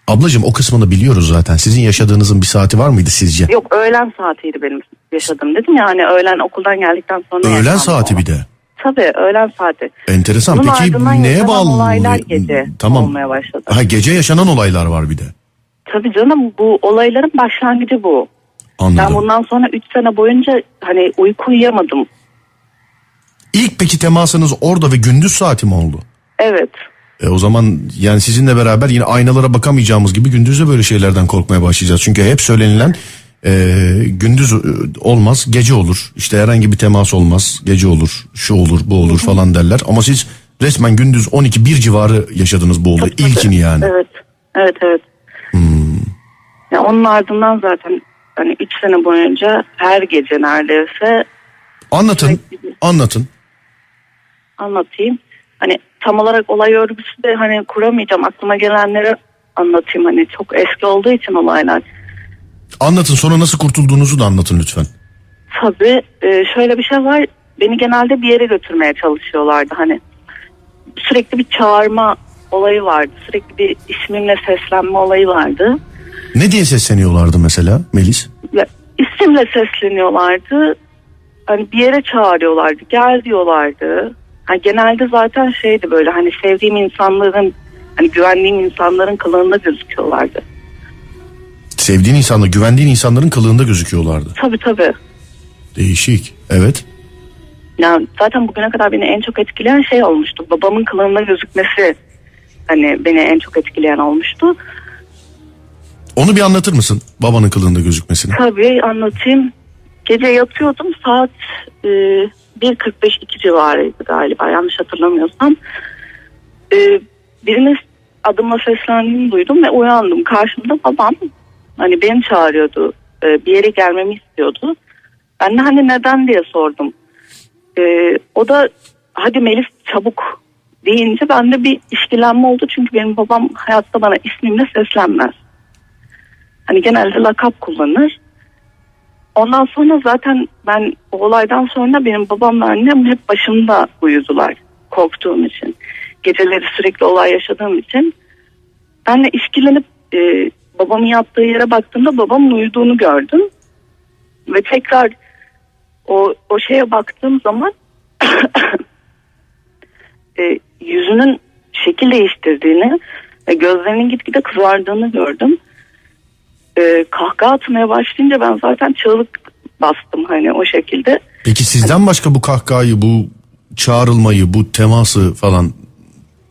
Ablacığım o kısmını biliyoruz zaten. Sizin yaşadığınızın bir saati var mıydı sizce? Yok öğlen saatiydi benim yaşadığım dedim ya hani öğlen okuldan geldikten sonra. Öğlen yaşandı saati o. bir de. Tabii öğlen saati. Enteresan. Bunun Peki ardından neye yaşanan bağlı? olaylar gece tamam. olmaya başladı. Ha gece yaşanan olaylar var bir de. Tabii canım bu olayların başlangıcı bu. Anladım. Ben bundan sonra 3 sene boyunca hani uyku uyuyamadım. İlk peki temasınız orada ve gündüz saati mi oldu? Evet. E o zaman yani sizinle beraber yine aynalara bakamayacağımız gibi gündüz de böyle şeylerden korkmaya başlayacağız. Çünkü hep söylenilen e, gündüz e, olmaz gece olur. İşte herhangi bir temas olmaz gece olur şu olur bu olur falan derler. Ama siz resmen gündüz 12-1 civarı yaşadınız bu olayı. İlkini yani. Evet. Evet evet. Hmm. Ya onun ardından zaten hani 3 sene boyunca her gece neredeyse Anlatın anlatın. anlatayım. Hani tam olarak olay örgüsü de hani kuramayacağım. Aklıma gelenleri anlatayım. Hani çok eski olduğu için olaylar. Anlatın sonra nasıl kurtulduğunuzu da anlatın lütfen. Tabii e, şöyle bir şey var. Beni genelde bir yere götürmeye çalışıyorlardı. Hani sürekli bir çağırma olayı vardı. Sürekli bir ismimle seslenme olayı vardı. Ne diye sesleniyorlardı mesela Melis? Ya, isimle sesleniyorlardı. Hani bir yere çağırıyorlardı. Gel diyorlardı. Hani genelde zaten şeydi böyle hani sevdiğim insanların hani güvendiğim insanların kılığında gözüküyorlardı. Sevdiğin insanla güvendiğin insanların kılığında gözüküyorlardı. Tabii tabii. Değişik. Evet. Yani zaten bugüne kadar beni en çok etkileyen şey olmuştu. Babamın kılığında gözükmesi hani beni en çok etkileyen olmuştu. Onu bir anlatır mısın? Babanın kılığında gözükmesini. Tabii anlatayım. Gece yatıyordum saat e, 1.45-2 civarıydı galiba yanlış hatırlamıyorsam. E, birinin adımla seslendiğini duydum ve uyandım. Karşımda babam hani beni çağırıyordu. Ee, bir yere gelmemi istiyordu. Ben de hani neden diye sordum. Ee, o da hadi Melis çabuk deyince bende bir işkilenme oldu. Çünkü benim babam hayatta bana ismimle seslenmez. Hani genelde lakap kullanır. Ondan sonra zaten ben o olaydan sonra benim babam ve annem hep başımda uyudular korktuğum için. Geceleri sürekli olay yaşadığım için. Ben de işkilenip e, babamın yattığı yere baktığımda babamın uyuduğunu gördüm. Ve tekrar o, o şeye baktığım zaman <coughs> e, yüzünün şekil değiştirdiğini ve gözlerinin gitgide kızardığını gördüm. E, kahkaha atmaya başlayınca ben zaten çığlık bastım hani o şekilde. Peki sizden başka bu kahkahayı, bu çağrılmayı, bu teması falan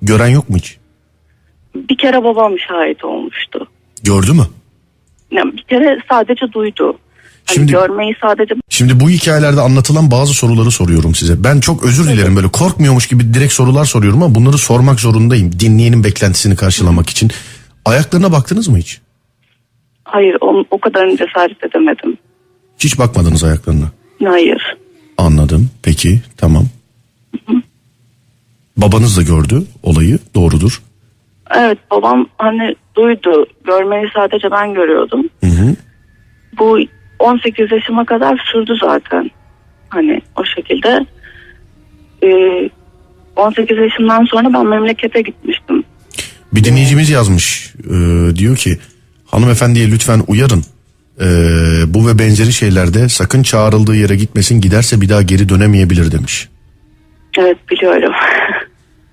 gören yok mu hiç? Bir kere babam şahit olmuştu. Gördü mü? Yani bir kere sadece duydu. Hani Şimdi- görmeyi sadece Şimdi bu hikayelerde anlatılan bazı soruları soruyorum size. Ben çok özür dilerim böyle korkmuyormuş gibi direkt sorular soruyorum ama bunları sormak zorundayım. Dinleyenin beklentisini karşılamak için. Ayaklarına baktınız mı hiç? Hayır o, o kadarını cesaret edemedim. Hiç bakmadınız ayaklarına. Hayır. Anladım. Peki tamam. Babanız da gördü olayı doğrudur. Evet babam hani duydu. Görmeyi sadece ben görüyordum. Hı hı. Bu 18 yaşıma kadar sürdü zaten. Hani o şekilde. Ee, 18 yaşımdan sonra ben memlekete gitmiştim. Bir dinleyicimiz yazmış Ee, diyor ki hanımefendiye lütfen uyarın. Ee, bu ve benzeri şeylerde sakın çağrıldığı yere gitmesin giderse bir daha geri dönemeyebilir demiş. Evet biliyorum.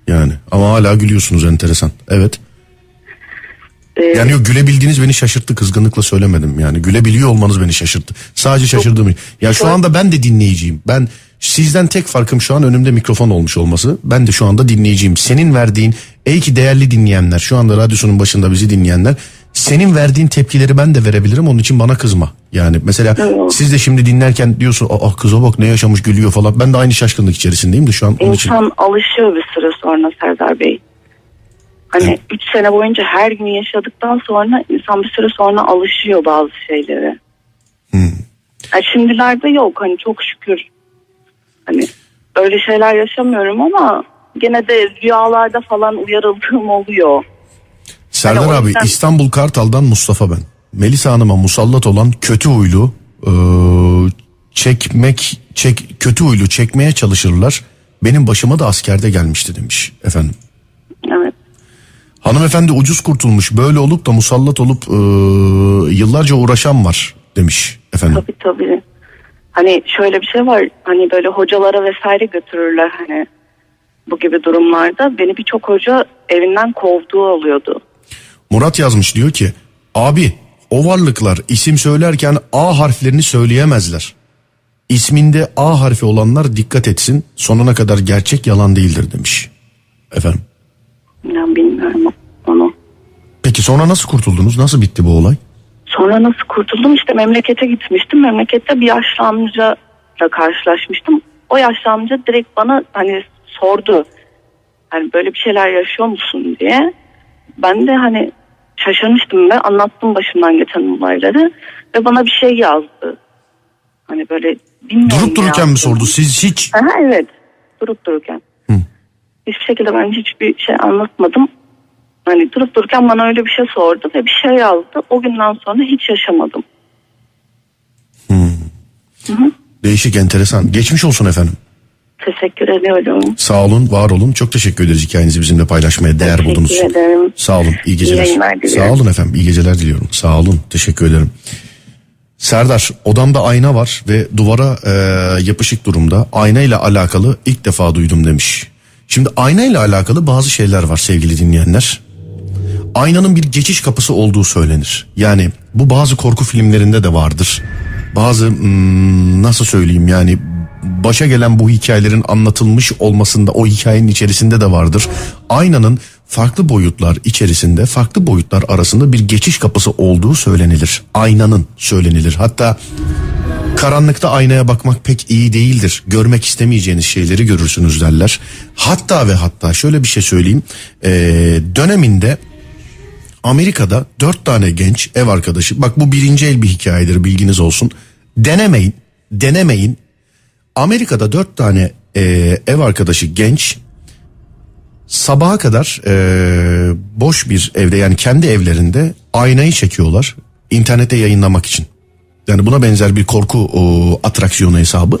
Yani ama hala gülüyorsunuz enteresan. Evet. Ee, Yani yok gülebildiğiniz beni şaşırttı kızgınlıkla söylemedim. Yani gülebiliyor olmanız beni şaşırttı. Sadece şaşırdığım. Ya şu anda ben de dinleyiciyim. Ben sizden tek farkım şu an önümde mikrofon olmuş olması. Ben de şu anda dinleyiciyim. Senin verdiğin ey ki değerli dinleyenler şu anda radyosunun başında bizi dinleyenler senin verdiğin tepkileri ben de verebilirim onun için bana kızma. Yani mesela siz de şimdi dinlerken diyorsun aa kıza bak ne yaşamış gülüyor falan. Ben de aynı şaşkınlık içerisindeyim de şu an onun için. İnsan alışıyor bir süre sonra Serdar Bey. Hani 3 sene boyunca her gün yaşadıktan sonra insan bir süre sonra alışıyor bazı şeylere. Yani şimdilerde yok hani çok şükür. Hani öyle şeyler yaşamıyorum ama gene de rüyalarda falan uyarıldığım oluyor. Serdar o abi yüzden- İstanbul Kartal'dan Mustafa ben. Melisa Hanım'a musallat olan kötü huylu eee, çekmek çek kötü huylu çekmeye çalışırlar. Benim başıma da askerde gelmişti demiş efendim. Evet. Hanımefendi ucuz kurtulmuş böyle olup da musallat olup eee, yıllarca uğraşan var demiş efendim. Tabii tabii. Hani şöyle bir şey var. Hani böyle hocalara vesaire götürürler hani bu gibi durumlarda. Beni birçok hoca evinden kovduğu oluyordu. Murat yazmış diyor ki abi o varlıklar isim söylerken A harflerini söyleyemezler. İsminde A harfi olanlar dikkat etsin sonuna kadar gerçek yalan değildir demiş. Efendim. Ben bilmiyorum onu. Peki sonra nasıl kurtuldunuz? Nasıl bitti bu olay? Sonra nasıl kurtuldum? İşte memlekete gitmiştim. Memlekette bir yaşlı amcayla karşılaşmıştım. O yaşlı amca direkt bana hani sordu. Hani böyle bir şeyler yaşıyor musun diye. Ben de hani şaşırmıştım ve anlattım başımdan geçen olayları. Ve bana bir şey yazdı. Hani böyle bilmiyorum. Durup dururken mi sordu? Siz hiç Aha, evet. Durup dururken. Hiçbir şekilde ben hiçbir şey anlatmadım. Hani durup dururken bana öyle bir şey sordu ve bir şey yazdı. O günden sonra hiç yaşamadım. değişik enteresan. Geçmiş olsun efendim. Teşekkür ediyorum. Sağ olun, var olun. Çok teşekkür ederiz hikayenizi bizimle paylaşmaya değer Teşekkür buldunuz. ederim. Sağ olun. iyi geceler. İyi. Sağ olun efendim. iyi geceler diliyorum. Sağ olun. Teşekkür ederim. Serdar odamda ayna var ve duvara e, yapışık durumda. Ayna ile alakalı ilk defa duydum demiş. Şimdi ayna ile alakalı bazı şeyler var sevgili dinleyenler. Aynanın bir geçiş kapısı olduğu söylenir. Yani bu bazı korku filmlerinde de vardır. Bazı hmm, nasıl söyleyeyim yani başa gelen bu hikayelerin anlatılmış olmasında o hikayenin içerisinde de vardır. Aynanın farklı boyutlar içerisinde farklı boyutlar arasında bir geçiş kapısı olduğu söylenilir. Aynanın söylenilir. Hatta Karanlıkta aynaya bakmak pek iyi değildir. Görmek istemeyeceğiniz şeyleri görürsünüz derler. Hatta ve hatta şöyle bir şey söyleyeyim. Ee, döneminde Amerika'da dört tane genç ev arkadaşı. Bak bu birinci el bir hikayedir bilginiz olsun. Denemeyin, denemeyin. Amerika'da dört tane e, ev arkadaşı genç sabaha kadar e, boş bir evde yani kendi evlerinde aynayı çekiyorlar internete yayınlamak için. Yani buna benzer bir korku o, atraksiyonu hesabı.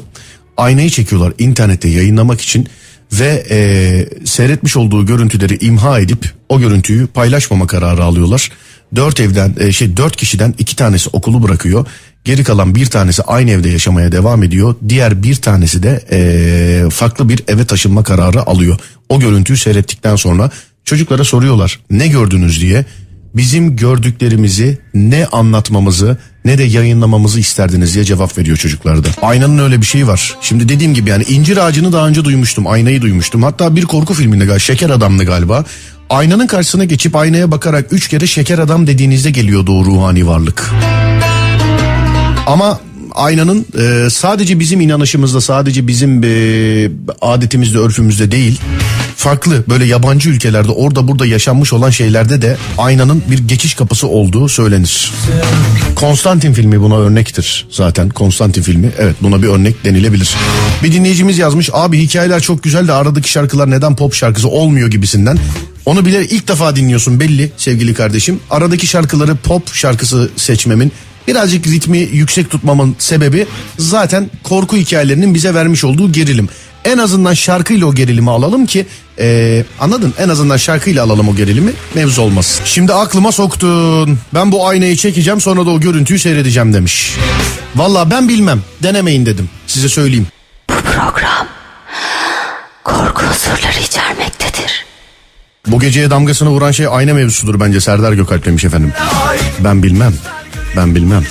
Aynayı çekiyorlar internette yayınlamak için ve e, seyretmiş olduğu görüntüleri imha edip o görüntüyü paylaşmama kararı alıyorlar. Dört evden e, şey dört kişiden iki tanesi okulu bırakıyor. Geri kalan bir tanesi aynı evde yaşamaya devam ediyor. Diğer bir tanesi de e, farklı bir eve taşınma kararı alıyor. O görüntüyü seyrettikten sonra çocuklara soruyorlar ne gördünüz diye. Bizim gördüklerimizi ne anlatmamızı ne de yayınlamamızı isterdiniz diye cevap veriyor çocuklarda. Aynanın öyle bir şeyi var. Şimdi dediğim gibi yani incir ağacını daha önce duymuştum. Aynayı duymuştum. Hatta bir korku filminde galiba Şeker Adam'dı galiba. Aynanın karşısına geçip aynaya bakarak üç kere şeker adam dediğinizde geliyordu o ruhani varlık. Ama aynanın e, sadece bizim inanışımızda sadece bizim e, adetimizde örfümüzde değil farklı böyle yabancı ülkelerde orada burada yaşanmış olan şeylerde de aynanın bir geçiş kapısı olduğu söylenir. Konstantin filmi buna örnektir zaten Konstantin filmi evet buna bir örnek denilebilir. Bir dinleyicimiz yazmış abi hikayeler çok güzel de aradaki şarkılar neden pop şarkısı olmuyor gibisinden. Onu bile ilk defa dinliyorsun belli sevgili kardeşim. Aradaki şarkıları pop şarkısı seçmemin birazcık ritmi yüksek tutmamın sebebi zaten korku hikayelerinin bize vermiş olduğu gerilim. En azından şarkıyla o gerilimi alalım ki ee, anladın en azından şarkıyla alalım o gerilimi mevzu olmasın. Şimdi aklıma soktun ben bu aynayı çekeceğim sonra da o görüntüyü seyredeceğim demiş. Valla ben bilmem denemeyin dedim size söyleyeyim. Bu program korku unsurları içermektedir. Bu geceye damgasını vuran şey ayna mevzusudur bence Serdar Gökalp demiş efendim. Ben bilmem. Ben bilmem.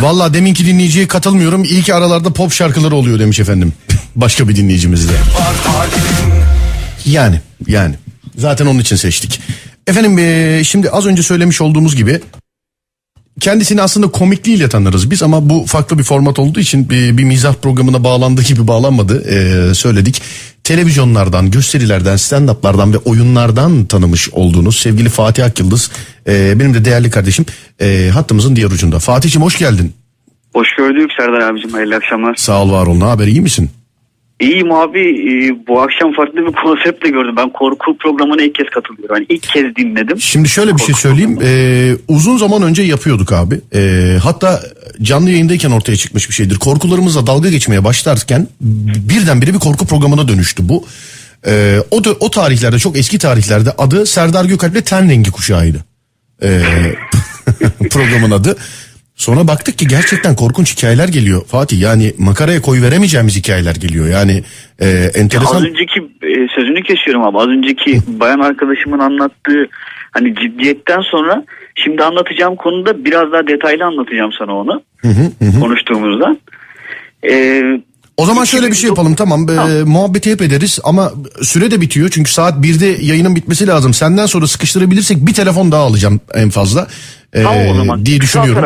Valla deminki dinleyiciye katılmıyorum. İyi ki aralarda pop şarkıları oluyor demiş efendim. <laughs> Başka bir dinleyicimiz de. Yani yani. Zaten onun için seçtik. Efendim şimdi az önce söylemiş olduğumuz gibi kendisini aslında komikliğiyle tanırız biz ama bu farklı bir format olduğu için bir, bir mizah programına bağlandığı gibi bağlanmadı Ee, söyledik. Televizyonlardan, gösterilerden, stand-up'lardan ve oyunlardan tanımış olduğunuz sevgili Fatih Akyıldız ee, benim de değerli kardeşim ee, hattımızın diğer ucunda. Fatih'cim hoş geldin. Hoş gördük Serdar abicim. Hayırlı akşamlar. Sağ ol var ol ne haber iyi misin? İyiyim abi. Ee, bu akşam farklı bir konseptle gördüm. Ben korku programına ilk kez katılıyorum. Yani ilk kez dinledim. Şimdi şöyle bir şey Korku söyleyeyim. Ee, uzun zaman önce yapıyorduk abi. Ee, hatta canlı yayındayken ortaya çıkmış bir şeydir. Korkularımızla dalga geçmeye başlarken birdenbire bir korku programına dönüştü bu. Ee, o da, o tarihlerde çok eski tarihlerde adı Serdar Gökalp'le Ten Rengi Kuşağı'ydı. Ee, <laughs> programın adı. Sonra baktık ki gerçekten korkunç hikayeler geliyor Fatih. Yani makaraya koy veremeyeceğimiz hikayeler geliyor. Yani e, enteresan. Az önceki e, sözünü kesiyorum abi. Az önceki bayan arkadaşımın anlattığı hani ciddiyetten sonra şimdi anlatacağım konuda biraz daha detaylı anlatacağım sana onu. Konuştuğumuzda. Ee, O zaman şöyle bir şey 2009 yapalım tamam, Tamam. muhabbeti hep ederiz ama süre de bitiyor çünkü saat 1'de yayının bitmesi lazım. Senden sonra sıkıştırabilirsek bir telefon daha alacağım en fazla. Ee, Tamam o zaman. diye düşünüyorum.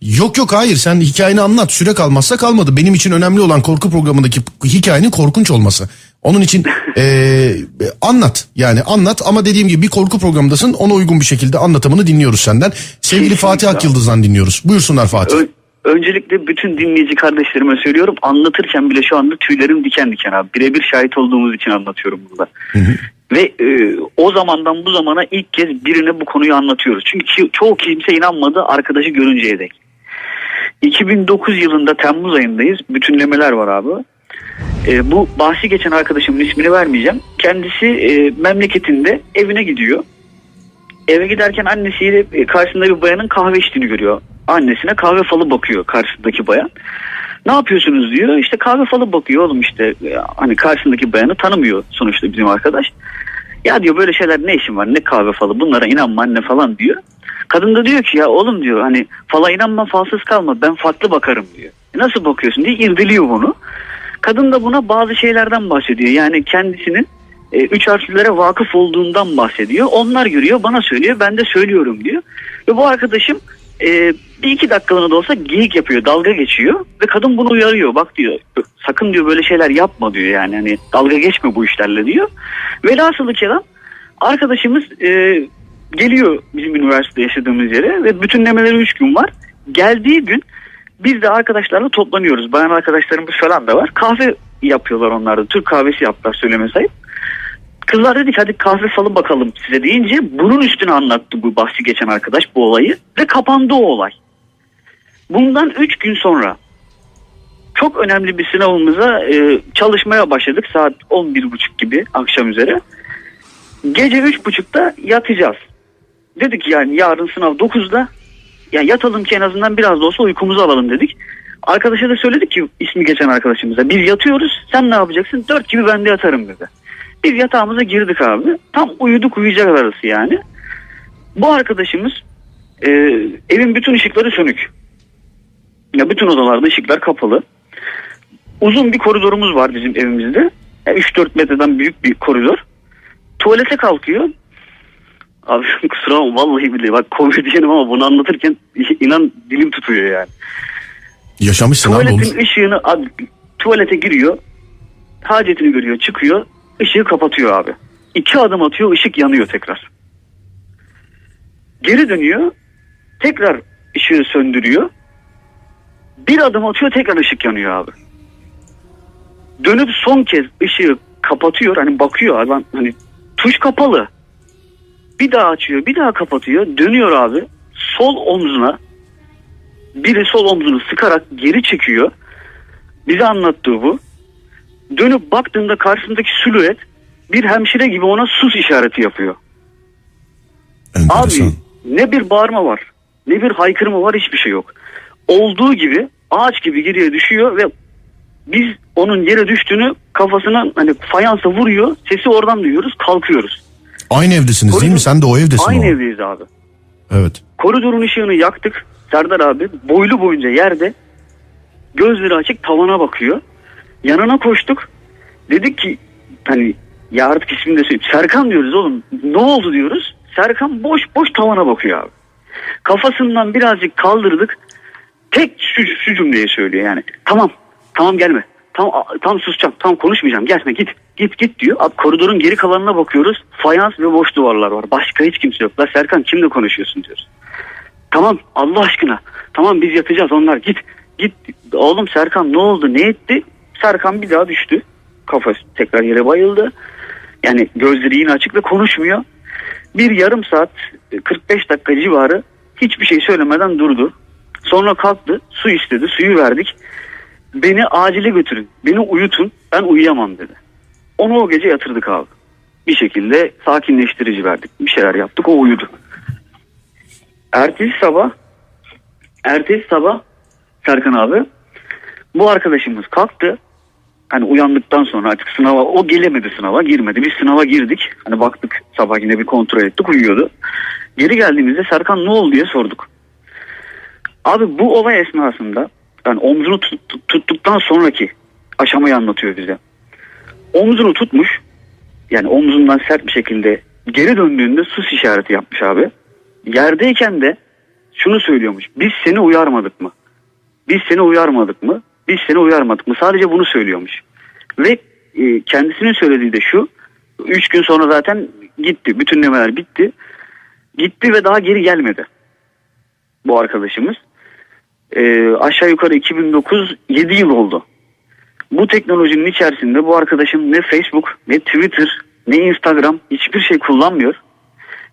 Yok yok hayır sen hikayeni anlat süre kalmazsa kalmadı. Benim için önemli olan korku programındaki hikayenin korkunç olması. Onun için <laughs> ee, anlat yani anlat ama dediğim gibi bir korku programındasın ona uygun bir şekilde anlatımını dinliyoruz senden. Sevgili Kesinlikle Fatih. Akyıldız'dan dinliyoruz. Buyursunlar Fatih. Ö- öncelikle bütün dinleyici kardeşlerime söylüyorum. Anlatırken bile şu anda tüylerim diken diken abi. Birebir şahit olduğumuz için anlatıyorum burada. Ve e, o zamandan bu zamana ilk kez birine bu konuyu anlatıyoruz. Çünkü ço- çoğu kimse inanmadı arkadaşı görünceye dek. 2009 yılında Temmuz ayındayız. Bütünlemeler var abi. E, bu bahsi geçen arkadaşımın ismini vermeyeceğim. Kendisi e, memleketinde evine gidiyor. Eve giderken annesiyle e, karşısında bir bayanın kahve içtiğini görüyor. Annesine kahve falı bakıyor karşısındaki bayan. Ne yapıyorsunuz diyor. İşte kahve falı bakıyor oğlum işte e, hani karşısındaki bayanı tanımıyor sonuçta bizim arkadaş. Ya diyor böyle şeyler ne işin var ne kahve falı bunlara inanma anne falan diyor. Kadın da diyor ki ya oğlum diyor hani fala inanma falsız kalma ben farklı bakarım diyor. "E, Nasıl bakıyorsun diye irdeliyor bunu. Kadın da buna bazı şeylerden bahsediyor. Yani kendisinin e, üç harflilere vakıf olduğundan bahsediyor. Onlar görüyor bana söylüyor ben de söylüyorum diyor. Ve bu arkadaşım e, bir iki dakikalığına da olsa geyik yapıyor, dalga geçiyor ve kadın bunu uyarıyor. Bak diyor sakın diyor böyle şeyler yapma diyor yani hani dalga geçme bu işlerle diyor. Velhasılı kelam arkadaşımız e, geliyor bizim üniversitede yaşadığımız yere ve bütünlemeleri 3 gün var. Geldiği gün biz de arkadaşlarla toplanıyoruz. Bayan arkadaşlarımız falan da var. Kahve yapıyorlar onlar. Türk kahvesi yaptılar söyleme sayıp. Kızlar dedik hadi kahve salın bakalım size deyince bunun üstüne anlattı bu bahsi geçen arkadaş bu olayı ve kapandı o olay. Bundan 3 gün sonra çok önemli bir sınavımıza e, çalışmaya başladık saat 11.30 gibi akşam üzere. Gece 3.30'da yatacağız. Dedik yani yarın sınav 9'da ya yatalım ki en azından biraz da olsa uykumuzu alalım dedik. Arkadaşa da söyledik ki ismi geçen arkadaşımıza biz yatıyoruz sen ne yapacaksın? 4 gibi ben de yatarım dedi. Biz yatağımıza girdik abi. Tam uyuduk uyuyacak arası yani. Bu arkadaşımız e, evin bütün ışıkları sönük. Ya bütün odalarda ışıklar kapalı. Uzun bir koridorumuz var bizim evimizde. Yani 3-4 metreden büyük bir koridor. Tuvalete kalkıyor. Abi <laughs> kusura bakma vallahi billahi bak komedyenim ama bunu anlatırken <laughs> inan dilim tutuyor yani. Yaşamışsın abi Tuvaletin ışığını abi, tuvalete giriyor. Hacetini görüyor çıkıyor. Işığı kapatıyor abi. İki adım atıyor ışık yanıyor tekrar. Geri dönüyor. Tekrar ışığı söndürüyor. Bir adım atıyor tekrar ışık yanıyor abi. Dönüp son kez ışığı kapatıyor. Hani bakıyor adam hani tuş kapalı. Bir daha açıyor bir daha kapatıyor. Dönüyor abi. Sol omzuna biri sol omzunu sıkarak geri çekiyor. Bize anlattığı bu. Dönüp baktığında karşısındaki silüet bir hemşire gibi ona sus işareti yapıyor. Enteresan. Abi ne bir bağırma var ne bir haykırma var hiçbir şey yok. Olduğu gibi ağaç gibi geriye düşüyor ve biz onun yere düştüğünü kafasına hani fayansa vuruyor sesi oradan duyuyoruz kalkıyoruz. Aynı evdesiniz değil mi? Koridor- Sen de o evdesin Aynı o. evdeyiz abi. Evet. Koridorun ışığını yaktık. Serdar abi boylu boyunca yerde gözleri açık tavana bakıyor. Yanına koştuk. Dedik ki hani ya artık ismini de söyleyeyim. Serkan diyoruz oğlum. Ne oldu diyoruz. Serkan boş boş tavana bakıyor abi. Kafasından birazcık kaldırdık. Tek şu, şu cümleyi söylüyor yani. Tamam tamam gelme. Tam tam susacağım. Tam konuşmayacağım. Gelme git. Git git diyor. Abi koridorun geri kalanına bakıyoruz. Fayans ve boş duvarlar var. Başka hiç kimse yok. La Serkan kimle konuşuyorsun diyoruz. Tamam Allah aşkına. Tamam biz yatacağız onlar git. Git. Oğlum Serkan ne oldu ne etti? Serkan bir daha düştü. Kafası tekrar yere bayıldı. Yani gözleri yine açık ve konuşmuyor. Bir yarım saat 45 dakika civarı hiçbir şey söylemeden durdu. Sonra kalktı su istedi suyu verdik. Beni acile götürün beni uyutun ben uyuyamam dedi. Onu o gece yatırdık abi. Bir şekilde sakinleştirici verdik. Bir şeyler yaptık o uyudu. Ertesi sabah ertesi sabah Serkan abi bu arkadaşımız kalktı. Hani uyandıktan sonra artık sınava o gelemedi sınava girmedi. Biz sınava girdik. Hani baktık sabah yine bir kontrol ettik uyuyordu. Geri geldiğimizde Serkan ne oldu diye sorduk. Abi bu olay esnasında yani omzunu tut- tuttuktan sonraki aşamayı anlatıyor bize. Omzunu tutmuş yani omzundan sert bir şekilde geri döndüğünde sus işareti yapmış abi. Yerdeyken de şunu söylüyormuş. Biz seni uyarmadık mı? Biz seni uyarmadık mı? Biz seni uyarmadık mı? Sadece bunu söylüyormuş. Ve e, kendisinin söylediği de şu. Üç gün sonra zaten gitti. Bütünlemeler bitti. Gitti ve daha geri gelmedi. Bu arkadaşımız. E, aşağı yukarı 2009 7 yıl oldu. Bu teknolojinin içerisinde bu arkadaşım ne Facebook ne Twitter ne Instagram hiçbir şey kullanmıyor.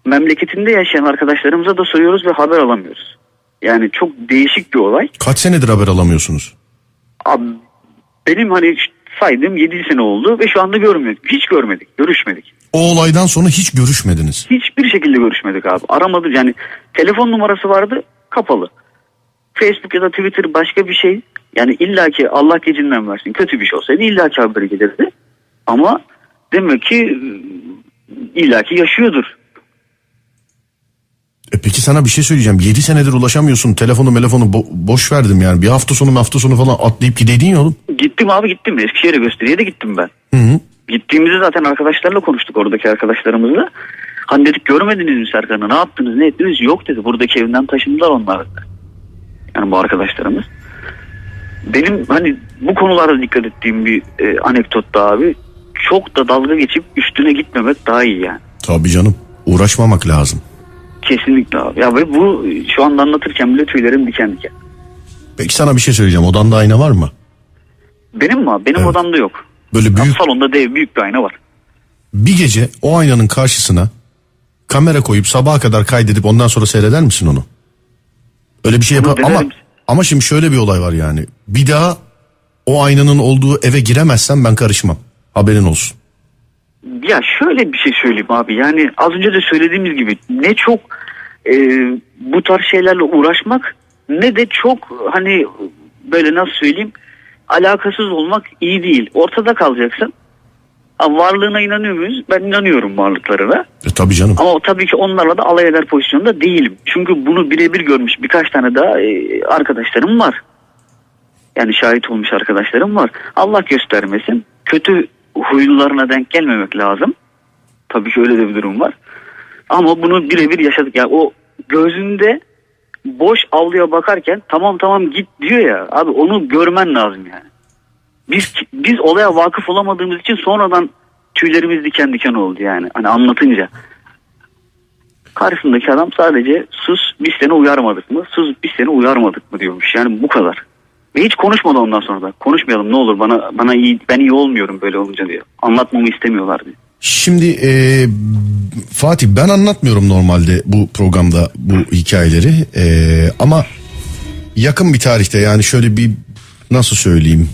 Memleketinde yaşayan arkadaşlarımıza da soruyoruz ve haber alamıyoruz. Yani çok değişik bir olay. Kaç senedir haber alamıyorsunuz? Abi, benim hani saydığım 7 sene oldu ve şu anda görmedik. Hiç görmedik, görüşmedik. O olaydan sonra hiç görüşmediniz. Hiçbir şekilde görüşmedik abi. Aramadı yani telefon numarası vardı kapalı. Facebook ya da Twitter başka bir şey. Yani illaki Allah gecinden versin kötü bir şey olsaydı illaki haberi gelirdi. Ama demek ki illaki yaşıyordur. E peki sana bir şey söyleyeceğim. 7 senedir ulaşamıyorsun. Telefonu telefonu bo- boş verdim yani. Bir hafta sonu hafta sonu falan atlayıp gideydin ya oğlum. Gittim abi gittim. Eskişehir'e gösteriye de gittim ben. Hı hı. Gittiğimizde zaten arkadaşlarla konuştuk oradaki arkadaşlarımızla. Hani dedik görmediniz mi Serkan'ı ne yaptınız ne ettiniz yok dedi. Buradaki evinden taşındılar onlar. Yani bu arkadaşlarımız. Benim hani bu konularda dikkat ettiğim bir e, anekdotta abi çok da dalga geçip üstüne gitmemek daha iyi yani. Tabii canım. Uğraşmamak lazım. Kesinlikle abi. Ya ve bu şu anda anlatırken bile tüylerim diken diken. Peki sana bir şey söyleyeceğim. Odanda ayna var mı? Benim mi abi? Benim Evet. odamda yok. Böyle büyük salonda dev büyük bir ayna var. bir gece o aynanın karşısına kamera koyup sabaha kadar kaydedip ondan sonra seyreder misin onu? Öyle bir şey Onu yapar ama denerim. ama şimdi şöyle bir olay var yani. Bir daha o aynanın olduğu eve giremezsen ben karışmam. Haberin olsun. Ya şöyle bir şey söyleyeyim abi. Yani az önce de söylediğimiz gibi ne çok e, bu tarz şeylerle uğraşmak ne de çok hani böyle nasıl söyleyeyim alakasız olmak iyi değil. Ortada kalacaksın. Ha, varlığına inanıyor muyuz? Ben inanıyorum varlıklarına. E, tabii canım. Ama tabii ki onlarla da alay eder pozisyonda değilim. Çünkü bunu birebir görmüş birkaç tane daha e, arkadaşlarım var. Yani şahit olmuş arkadaşlarım var. Allah göstermesin. Kötü huylularına denk gelmemek lazım. Tabii ki öyle de bir durum var. Ama bunu birebir yaşadık. Yani o gözünde boş avluya bakarken tamam tamam git diyor ya. Abi onu görmen lazım yani. Biz biz olaya vakıf olamadığımız için sonradan tüylerimiz diken diken oldu yani. Hani anlatınca. Karşısındaki adam sadece sus biz seni uyarmadık mı? Sus biz seni uyarmadık mı diyormuş. Yani bu kadar. Ve hiç konuşmadı ondan sonra da. Konuşmayalım ne olur bana bana iyi ben iyi olmuyorum böyle olunca diyor. Anlatmamı istemiyorlar diyor. Şimdi e, Fatih ben anlatmıyorum normalde bu programda bu hikayeleri E, ama yakın bir tarihte yani şöyle bir nasıl söyleyeyim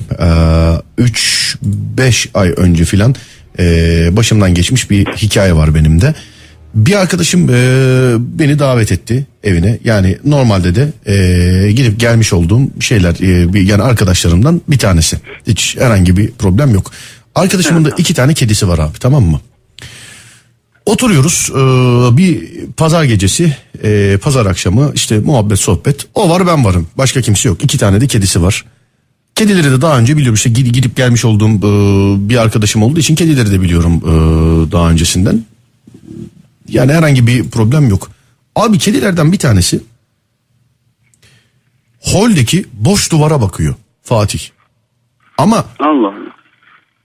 3-5 ay önce filan e, başımdan geçmiş bir hikaye var benim de. Bir arkadaşım e, beni davet etti evine yani normalde de e, gidip gelmiş olduğum şeyler e, bir, yani arkadaşlarımdan bir tanesi hiç herhangi bir problem yok. Arkadaşımın da iki tane kedisi var abi tamam mı? Oturuyoruz e, bir pazar gecesi e, pazar akşamı işte muhabbet sohbet o var ben varım başka kimse yok iki tane de kedisi var. Kedileri de daha önce biliyorum işte gidip, gelmiş olduğum e, bir arkadaşım olduğu için kedileri de biliyorum e, daha öncesinden. Yani herhangi bir problem yok. Abi kedilerden bir tanesi holdeki boş duvara bakıyor Fatih. Ama Allah.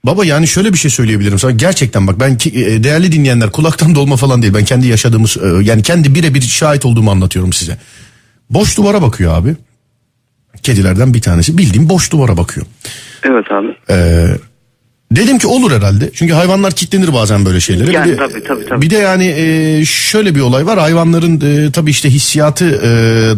Baba yani şöyle bir şey söyleyebilirim sana gerçekten bak ben e, değerli dinleyenler kulaktan dolma falan değil ben kendi yaşadığımız e, yani kendi birebir şahit olduğumu anlatıyorum size. Boş duvara bakıyor abi. Kedilerden bir tanesi bildiğim boş duvara bakıyor. Evet abi. Dedim ki olur herhalde. Çünkü hayvanlar kitlenir bazen böyle şeylere. Yani bir de, tabii, tabii, tabii. Bir de yani e, şöyle bir olay var. Hayvanların e, tabii işte hissiyatı e,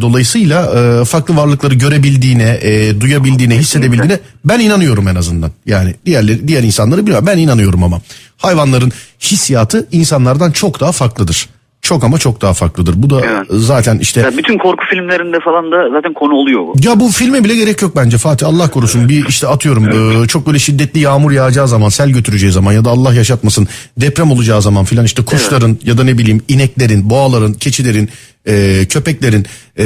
dolayısıyla e, farklı varlıkları görebildiğine, e, duyabildiğine, hissedebildiğine ben inanıyorum en azından. Yani diğerleri diğer insanları bilmiyorum. Ben inanıyorum ama hayvanların hissiyatı insanlardan çok daha farklıdır. Çok ama çok daha farklıdır. Bu da Evet. zaten işte Ya bütün korku filmlerinde falan da zaten konu oluyor bu. ya bu filme bile gerek yok bence Fatih Allah korusun bir işte atıyorum e, çok böyle şiddetli yağmur yağacağı zaman sel götüreceği zaman ya da Allah yaşatmasın deprem olacağı zaman filan işte kuşların ya da ne bileyim ineklerin boğaların keçilerin e, köpeklerin e,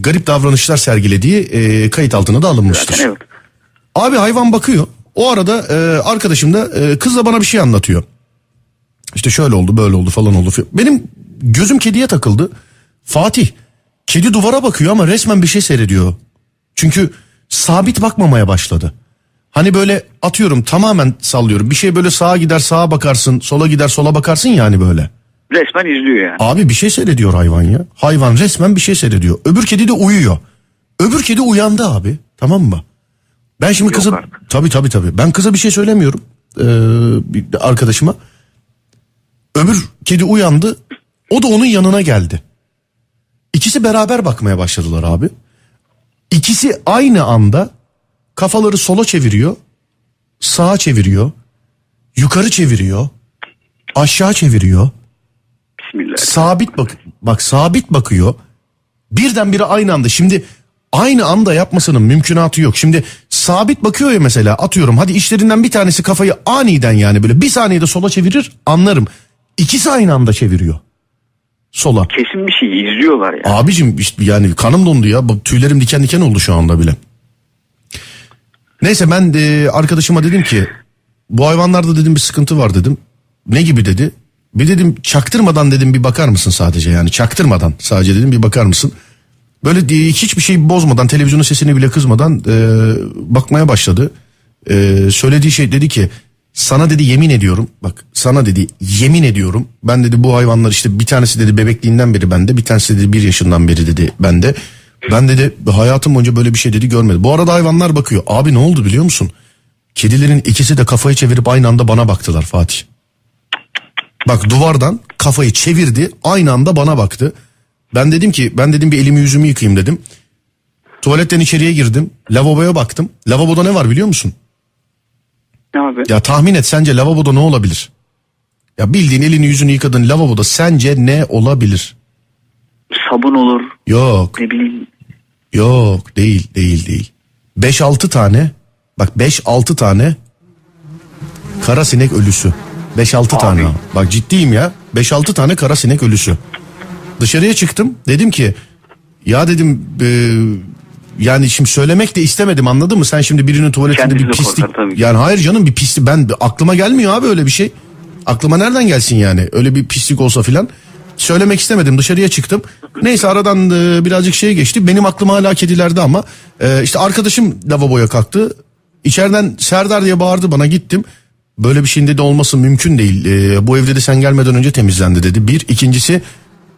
garip davranışlar sergilediği e, kayıt altına da alınmıştır. Zaten evet. Abi hayvan bakıyor. O arada e, arkadaşım da e, kızla bana bir şey anlatıyor. İşte şöyle oldu böyle oldu falan oldu. Benim gözüm kediye takıldı. Fatih kedi duvara bakıyor ama resmen bir şey seyrediyor. Çünkü sabit bakmamaya başladı. Hani böyle atıyorum tamamen sallıyorum. Bir şey böyle sağa gider sağa bakarsın sola gider sola bakarsın yani böyle. Resmen izliyor yani. Abi bir şey seyrediyor hayvan ya. Hayvan resmen bir şey seyrediyor. Öbür kedi de uyuyor. Öbür kedi uyandı abi. Tamam mı? Ben şimdi Yok kıza... artık. Tabii tabii tabii. Ben kıza bir şey söylemiyorum. Ee, arkadaşıma. Öbür kedi uyandı. O da onun yanına geldi. İkisi beraber bakmaya başladılar abi. İkisi aynı anda kafaları sola çeviriyor. Sağa çeviriyor. Yukarı çeviriyor. Aşağı çeviriyor Bismillah. sabit bak bak sabit bakıyor. Birdenbire aynı anda. Şimdi aynı anda yapmasının mümkünatı yok. Şimdi sabit bakıyor ya mesela atıyorum hadi işlerinden bir tanesi kafayı aniden yani böyle bir saniyede sola çevirir anlarım. İkisi aynı anda çeviriyor. Sola. Kesin bir şey izliyorlar yani. Abicim işte yani kanım dondu ya. Tüylerim diken diken oldu şu anda bile. Neyse ben de arkadaşıma dedim ki bu hayvanlarda dedim bir sıkıntı var dedim. Ne gibi dedi. Bir dedim çaktırmadan dedim bir bakar mısın sadece yani çaktırmadan sadece dedim bir bakar mısın? Böyle diye hiçbir şey bozmadan televizyonun sesini bile kızmadan e, bakmaya başladı. E, söylediği şey dedi ki sana dedi yemin ediyorum bak sana dedi yemin ediyorum ben dedi bu hayvanlar işte bir tanesi dedi bebekliğinden beri bende bir tanesi dedi bir yaşından beri dedi bende. Ben dedi hayatım boyunca böyle bir şey dedi görmedim. Bu arada hayvanlar bakıyor abi ne oldu biliyor musun? Kedilerin ikisi de kafayı çevirip aynı anda bana baktılar Fatih. Bak duvardan kafayı çevirdi aynı anda bana baktı. Ben dedim ki ben dedim bir elimi yüzümü yıkayayım dedim. Tuvaletten içeriye girdim. Lavaboya baktım. Lavaboda ne var biliyor musun? Ne abi? Ya tahmin et sence lavaboda ne olabilir? Ya bildiğin elini yüzünü yıkadın lavaboda sence ne olabilir? Sabun olur. Yok Ne bileyim. yok değil değil değil. 5-6 tane bak 5-6 tane kara sinek ölüsü. 5-6 tane. Bak ciddiyim ya. 5-6 tane kara sinek ölüsü. Dışarıya çıktım. Dedim ki ya dedim e, yani şimdi söylemek de istemedim anladın mı? Sen şimdi birinin tuvaletinde Kendisi bir pislik. korkar tabii ki. Yani hayır canım bir pislik. Ben aklıma gelmiyor abi öyle bir şey. Aklıma nereden gelsin yani? Öyle bir pislik olsa filan. Söylemek istemedim dışarıya çıktım. Neyse aradan e, birazcık şey geçti. Benim aklım hala kedilerde ama e, işte arkadaşım lavaboya kalktı. İçeriden Serdar diye bağırdı bana gittim. Böyle bir şeyin dedi olması mümkün değil. E, bu evde de sen gelmeden önce temizlendi dedi. Bir. ikincisi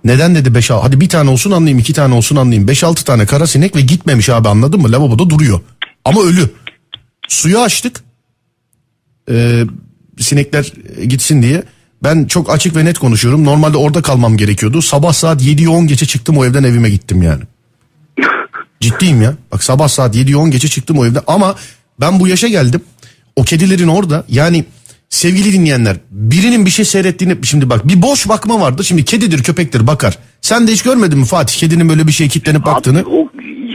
neden dedi 5 hadi bir tane olsun anlayayım iki tane olsun anlayayım. 5-6 tane kara sinek ve gitmemiş abi anladın mı? Lavaboda duruyor. Ama ölü. Suyu açtık. Ee, sinekler gitsin diye. Ben çok açık ve net konuşuyorum. Normalde orada kalmam gerekiyordu. Sabah saat 7'yi 10 geçe çıktım o evden evime gittim yani. Ciddiyim ya. Bak sabah saat 7'yi 10 geçe çıktım o evden. Ama ben bu yaşa geldim. O kedilerin orada yani sevgili dinleyenler birinin bir şey seyrettiğini şimdi bak bir boş bakma vardır. Şimdi kedidir köpektir bakar. Sen de hiç görmedin mi Fatih kedinin böyle bir şeye kilitlenip baktığını? Abi, o,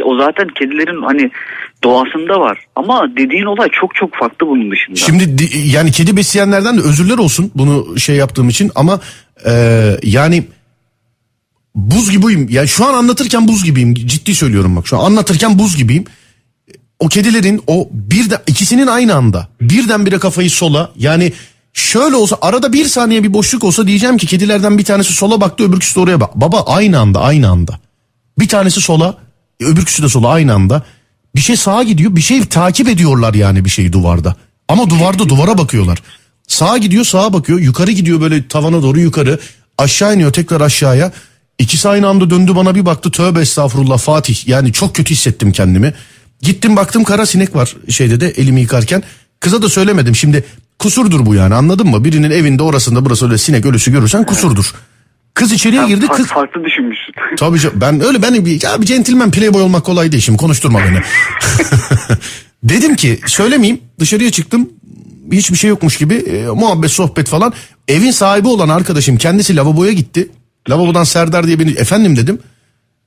o zaten kedilerin hani doğasında var. Ama dediğin olay çok çok farklı bunun dışında. Şimdi di- yani kedi besleyenlerden de özürler olsun bunu şey yaptığım için ama e, yani buz gibiyim. Yani şu an anlatırken buz gibiyim. Ciddi söylüyorum bak şu an anlatırken buz gibiyim. O kedilerin o bir de ikisinin aynı anda birdenbire kafayı sola yani şöyle olsa arada bir saniye bir boşluk olsa diyeceğim ki kedilerden bir tanesi sola baktı öbürküsü de oraya bak. Baba aynı anda aynı anda. Bir tanesi sola öbürküsü de sola aynı anda. Bir şey sağa gidiyor bir şey takip ediyorlar yani bir şeyi duvarda. Ama duvarda duvara bakıyorlar. Sağa gidiyor sağa bakıyor yukarı gidiyor böyle tavana doğru yukarı aşağı iniyor tekrar aşağıya. İkisi aynı anda döndü bana bir baktı tövbe estağfurullah Fatih yani çok kötü hissettim kendimi. Gittim baktım kara sinek var şeyde de elimi yıkarken. Kıza da söylemedim şimdi kusurdur bu yani anladın mı? Birinin evinde orasında burası öyle sinek ölüsü görürsen kusurdur. Kız içeriye girdi kız Farklı düşünmüşsün. <laughs> Tabii canım, ben öyle ben bir, ya bir centilmen playboy olmak kolay değil şimdi konuşturma beni. <laughs> Dedim ki söylemeyeyim dışarıya çıktım hiçbir şey yokmuş gibi e, muhabbet sohbet falan. Evin sahibi olan arkadaşım kendisi lavaboya gitti. Lavabodan Serdar diye beni efendim dedim.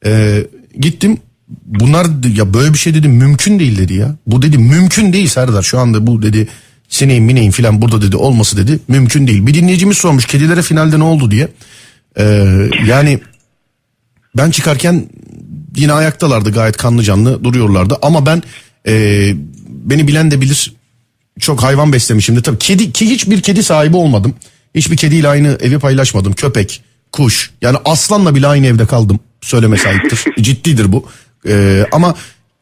E, gittim bunlar ya böyle bir şey dedim mümkün değil dedi ya. Bu dedi mümkün değil Serdar şu anda bu dedi sineğin mineğin filan burada dedi olması dedi mümkün değil. Bir dinleyicimiz sormuş kedilere finalde ne oldu diye. E, yani ben çıkarken yine ayaktalardı gayet kanlı canlı duruyorlardı ama ben e, beni bilen de bilir çok hayvan beslemişimdir. Tabii kedi ki hiçbir kedi sahibi olmadım. Hiçbir kediyle aynı evi paylaşmadım. Köpek, kuş yani aslanla bile aynı evde kaldım. Söyleme sahiptir. <laughs> Ciddidir bu. E, ama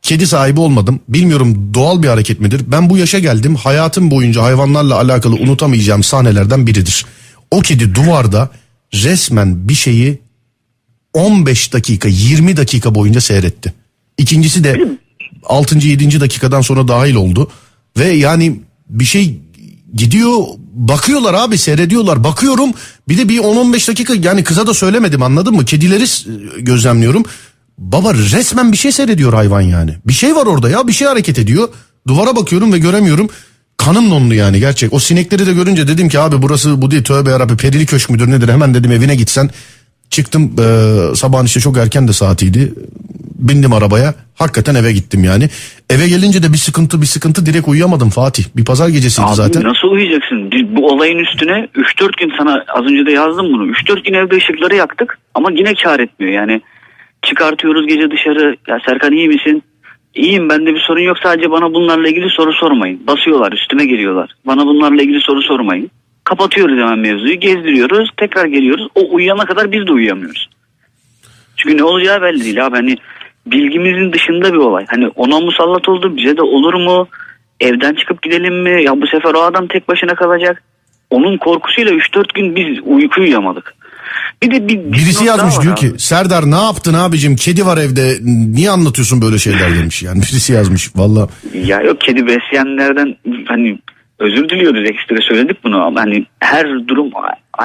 kedi sahibi olmadım. Bilmiyorum doğal bir hareket midir? Ben bu yaşa geldim. Hayatım boyunca hayvanlarla alakalı unutamayacağım sahnelerden biridir. O kedi duvarda resmen bir şeyi 15 dakika 20 dakika boyunca seyretti. İkincisi de 6. 7. dakikadan sonra dahil oldu. Ve yani bir şey gidiyor bakıyorlar abi seyrediyorlar bakıyorum bir de bir 10-15 dakika yani kıza da söylemedim anladın mı kedileri gözlemliyorum baba resmen bir şey seyrediyor hayvan yani. Bir şey var orada ya bir şey hareket ediyor. Duvara bakıyorum ve göremiyorum. Kanım dondu yani gerçek. O sinekleri de görünce dedim ki abi burası bu değil. Tövbe yarabbi perili köşk müdür nedir? Hemen dedim evine gitsen. Çıktım eee sabahın işte çok erken de saatiydi. Bindim arabaya. Hakikaten eve gittim yani. Eve gelince de bir sıkıntı bir sıkıntı. Direkt uyuyamadım Fatih. Bir pazar gecesiydi Abi zaten. nasıl uyuyacaksın? Bu olayın üstüne 3-4 gün sana az önce de yazdım bunu. 3-4 gün evde ışıkları yaktık ama yine kar etmiyor. Yani çıkartıyoruz gece dışarı. Ya Serkan iyi misin? İyiyim bende bir sorun yok sadece bana bunlarla ilgili soru sormayın. Basıyorlar üstüme geliyorlar. Bana bunlarla ilgili soru sormayın. Kapatıyoruz hemen mevzuyu. Gezdiriyoruz. Tekrar geliyoruz. O uyuyana kadar biz de uyuyamıyoruz. Çünkü ne olacağı belli değil abi. Hani bilgimizin dışında bir olay. Hani ona musallat oldu bize de olur mu? Evden çıkıp gidelim mi? Ya bu sefer o adam tek başına kalacak. Onun korkusuyla 3-4 gün biz uyku uyuyamadık. Bir de bir, bir Birisi yazmış diyor abi. ki Serdar ne yaptın abicim kedi var evde niye anlatıyorsun böyle şeyler demiş yani birisi yazmış valla. Ya yok kedi besleyenlerden hani özür diliyoruz ekstra söyledik bunu ama hani her durum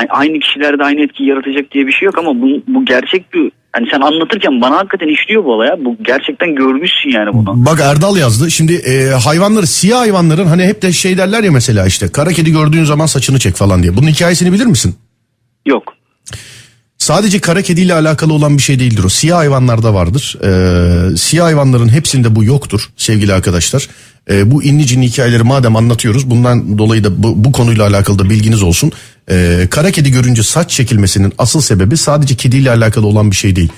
aynı kişilerde aynı etki yaratacak diye bir şey yok ama bu, bu gerçek bir hani sen anlatırken bana hakikaten işliyor bu olaya bu gerçekten görmüşsün yani bunu. Bak Erdal yazdı şimdi e, hayvanları siyah hayvanların hani hep de şey derler ya mesela işte kara kedi gördüğün zaman saçını çek falan diye. Bunun hikayesini bilir misin? Yok. Sadece kara kediyle alakalı olan bir şey değildir o. Siyah hayvanlarda vardır. Ee, siyah hayvanların hepsinde bu yoktur sevgili arkadaşlar. Ee, bu inni cinli hikayeleri madem anlatıyoruz bundan dolayı da bu, bu konuyla alakalı da bilginiz olsun. Ee, kara kedi görünce saç çekilmesinin asıl sebebi sadece kediyle alakalı olan bir şey değil.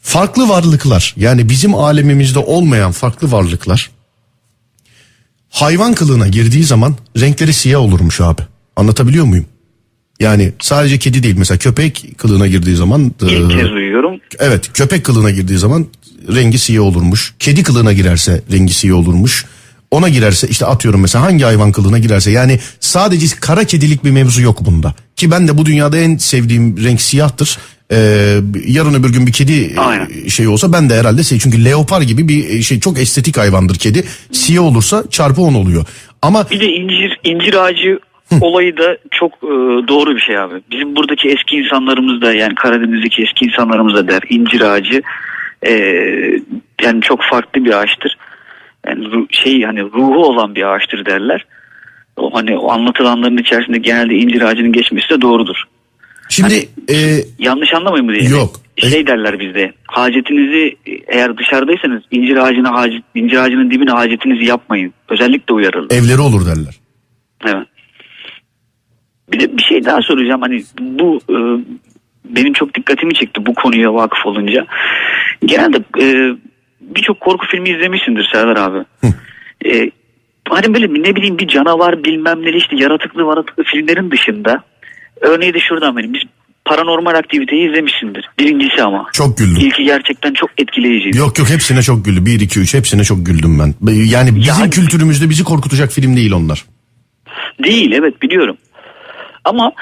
Farklı varlıklar yani bizim alemimizde olmayan farklı varlıklar hayvan kılığına girdiği zaman renkleri siyah olurmuş abi. Anlatabiliyor muyum? Yani sadece kedi değil mesela köpek kılığına girdiği zaman İlk e, kez uyuyorum. evet köpek kılığına girdiği zaman rengi siyah olurmuş. Kedi kılığına girerse rengi siyah olurmuş. Ona girerse işte atıyorum mesela hangi hayvan kılığına girerse yani sadece kara kedilik bir mevzu yok bunda. Ki ben de bu dünyada en sevdiğim renk siyahtır. Ee, yarın öbür gün bir kedi e, Aynen. şey olsa ben de herhalde şey çünkü leopar gibi bir şey çok estetik hayvandır kedi. Siyah olursa çarpı 10 oluyor. Ama Bir de incir incir ağacı <laughs> olayı da çok e, doğru bir şey abi. Bizim buradaki eski insanlarımız da yani Karadeniz'deki eski insanlarımız da der incir ağacı e, yani çok farklı bir ağaçtır. Yani şey hani ruhu olan bir ağaçtır derler. O hani o anlatılanların içerisinde genelde incir ağacının geçmesi de doğrudur. şimdi e, Yanlış anlamayın mı diye. Yok. Şey derler bizde. Hacetinizi eğer dışarıdaysanız incir ağacına hacet, incir ağacının dibine hacetinizi yapmayın. Özellikle uyarılır. evleri olur derler. Evet. Bir de bir şey daha soracağım. Hani bu e, benim çok dikkatimi çekti bu konuya vakıf olunca. Genelde e, birçok korku filmi izlemişsindir Serdar abi. E, hani böyle ne bileyim bir canavar bilmem ne işte yaratıklı varatıklı filmlerin dışında örneği de şuradan benim. Biz paranormal aktiviteyi izlemişsindir. Birincisi ama. Çok güldüm. İlki gerçekten çok etkileyiciydi. Yok yok hepsine çok güldüm. 1 2 3 hepsine çok güldüm ben. Yani bizim Yani- kültürümüzde bizi korkutacak film değil onlar. Değil evet biliyorum. Ama